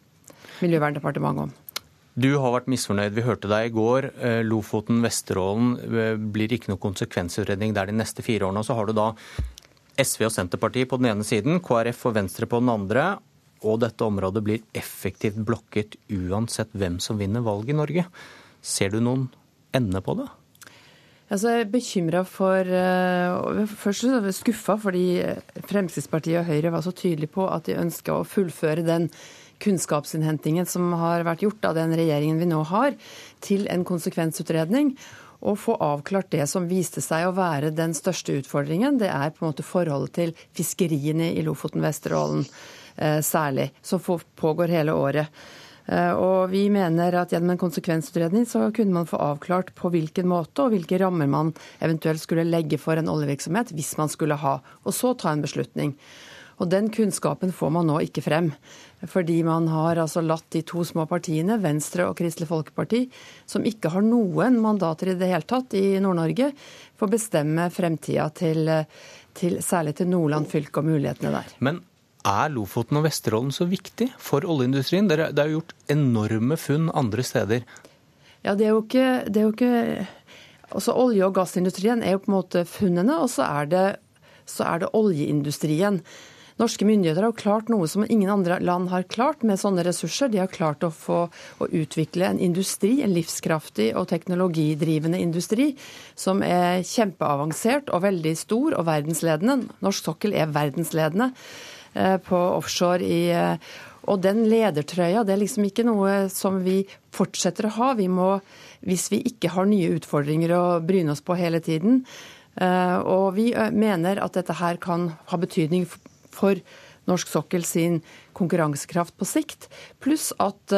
Miljøverndepartementet om. Du har vært misfornøyd. Vi hørte deg i går. Lofoten, Vesterålen blir ikke noe konsekvensutredning der de neste fire årene. Så har du da SV og Senterpartiet på den ene siden, KrF og Venstre på den andre. Og dette området blir effektivt blokket uansett hvem som vinner valget i Norge. Ser du noen ende på det? Altså, jeg er bekymra for uh, Først jeg skuffa fordi Fremskrittspartiet og Høyre var så tydelige på at de ønska å fullføre den kunnskapsinnhentingen som har vært gjort av den regjeringen vi nå har, til en konsekvensutredning. Og få avklart det som viste seg å være den største utfordringen. Det er på en måte forholdet til fiskeriene i Lofoten, Vesterålen uh, særlig, som pågår hele året. Eh, og vi mener at gjennom en konsekvensutredning så kunne man få avklart på hvilken måte og hvilke rammer man eventuelt skulle legge for en oljevirksomhet hvis man skulle ha, og så ta en beslutning. Og Den kunnskapen får man nå ikke frem. Fordi man har altså latt de to små partiene, Venstre og Kristelig Folkeparti, som ikke har noen mandater i det hele tatt i Nord-Norge, få bestemme fremtida til, til, særlig til Nordland fylke og mulighetene der. Men er Lofoten og Vesterålen så viktig for oljeindustrien? Det er jo gjort enorme funn andre steder. Ja, det er jo ikke, er jo ikke altså Olje- og gassindustrien er jo på en måte funnene, og så er det, så er det oljeindustrien. Norske myndigheter har jo klart noe som ingen andre land har klart med sånne ressurser. De har klart å få å utvikle en industri, en livskraftig og teknologidrivende industri, som er kjempeavansert og veldig stor og verdensledende. Norsk sokkel er verdensledende. Eh, på offshore i eh, og den ledertrøya det er liksom ikke noe som vi fortsetter å ha. Vi må, hvis vi ikke har nye utfordringer å bryne oss på hele tiden. Eh, og vi mener at dette her kan ha betydning for norsk sokkel sin konkurransekraft på sikt. Pluss at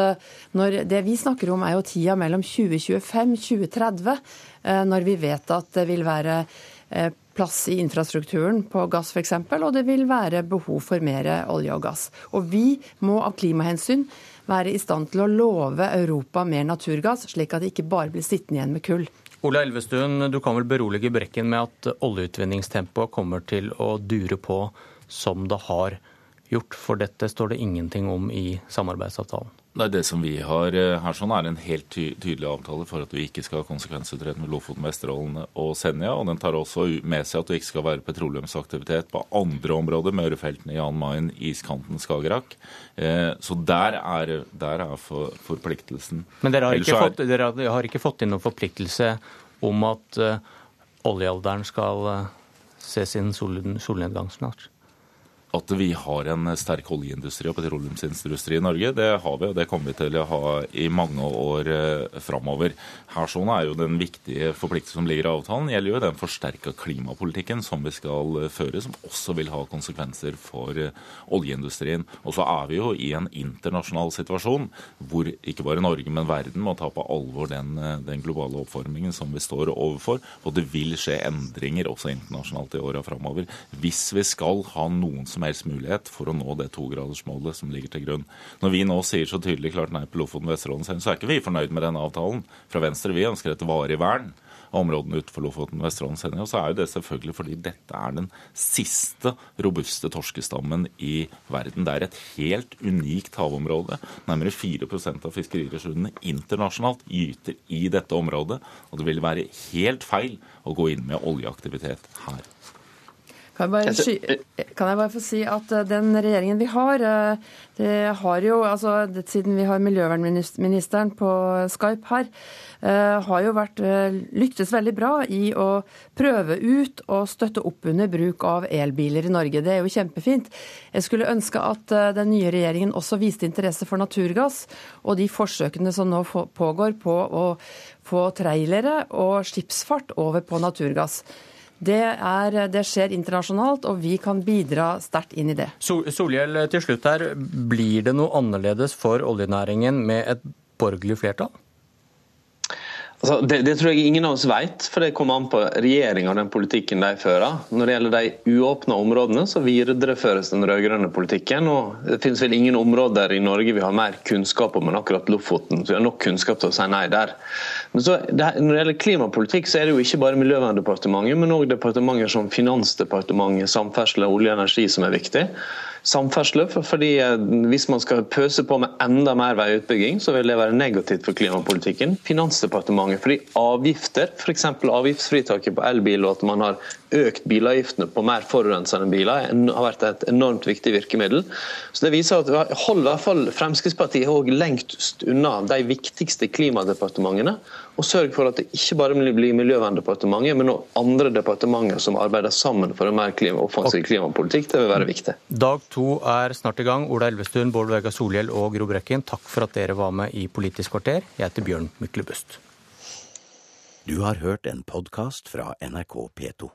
når det vi snakker om er jo tida mellom 2025-2030, når vi vet at det vil være plass i infrastrukturen på gass f.eks., og det vil være behov for mer olje og gass. Og vi må av klimahensyn være i stand til å love Europa mer naturgass, slik at det ikke bare blir sittende igjen med kull. Ola Elvestuen, du kan vel berolige Brekken med at oljeutvinningstempoet kommer til å dure på som det har gjort, for dette står det ingenting om i samarbeidsavtalen? Nei, Det som vi har eh, her sånn er en helt ty tydelig avtale for at vi ikke skal ha konsekvensutrede med Lofoten, Vesterålen og Senja. og Den tar også med seg at det ikke skal være petroleumsaktivitet på andre områder, med ørefeltene Jan Mayen, iskanten, Skagerrak. Eh, så der er, der er for, forpliktelsen. Men dere har, er... fått, dere har, ikke fått, inn noen forpliktelse om at uh, oljealderen skal uh, se sin solnedgang snart? At vi har en sterk oljeindustri og petroleumsindustri i Norge, det har vi, og det kommer vi til å ha i mange år eh, framover. Her sånn er jo den viktige forpliktelsen som ligger i avtalen, gjelder jo den forsterka klimapolitikken som vi skal eh, føre, som også vil ha konsekvenser for eh, oljeindustrien. Og så er vi jo i en internasjonal situasjon hvor ikke bare Norge, men verden må ta på alvor den, den globale oppformingen som vi står overfor. Og det vil skje endringer også internasjonalt i åra framover. Hvis vi skal ha noen som som helst mulighet for å nå det togradersmålet som ligger til grunn. Når vi nå sier så tydelig klart nei på Lofoten Vesterålen, så er ikke vi fornøyd med denne avtalen. Fra Venstre vi ønsker et varig vern av områdene utenfor Lofoten og Senja. Og så er jo det selvfølgelig fordi dette er den siste robuste torskestammen i verden. Det er et helt unikt havområde. Nærmere 4% av fiskeriressursene internasjonalt gyter i dette området. Og det vil være helt feil å gå inn med oljeaktivitet her. Kan jeg, bare, kan jeg bare få si at eh, den regjeringen vi har, eh, det har jo, altså siden vi har miljøvernministeren på Skype her, eh, har jo vært, lyktes veldig bra i å prøve ut og støtte opp under bruk av elbiler i Norge. Det er jo kjempefint. Jeg skulle ønske at den nye regjeringen også viste interesse for naturgass, og de forsøkene som nå pågår på å få trailere og skipsfart over på naturgass. Det, er, det, skjer internasjonalt, og vi kan bidra sterkt inn i det. Solhjell, til slutt her. Blir det noe annerledes for oljenæringen med et borgerlig flertall? Altså, det, det, tror jeg ingen av oss vet, for det kommer an på regjeringa og den politikken de fører. Når det gjelder de uåpna områdene, så videreføres den rød-grønne politikken. og Det finnes vel ingen områder i Norge vi har mer kunnskap om enn akkurat Lofoten. Så vi har nok kunnskap til å si nei der. Men så, det, Når det gjelder klimapolitikk, så er det jo ikke bare Miljøverndepartementet, men òg departementer som Finansdepartementet, Samferdsel og Olje og energi som er viktig samferdsel. fordi eh, Hvis man skal pøse på med enda mer veiutbygging, så vil det være negativt for klimapolitikken. Finansdepartementet, fordi avgifter, f.eks. avgiftsfritaket på elbil, og at man har økt bilavgiftene på mer forurensende biler, har vært et enormt viktig virkemiddel. Så Det viser at hold i hvert fall Fremskrittspartiet òg lengst unna de viktigste klimadepartementene. Og sørg for at det ikke bare blir Miljøverndepartementet, men også andre departementer som arbeider sammen for en mer klima, offensiv klimapolitikk. Det vil være viktig. Dag to er snart i gang. Ola Elvestuen, Bård Vegar Solhjell og Gro Brekken, takk for at dere var med i Politisk kvarter. Jeg heter Bjørn Myklebust. Du har hørt en podkast fra NRK P2.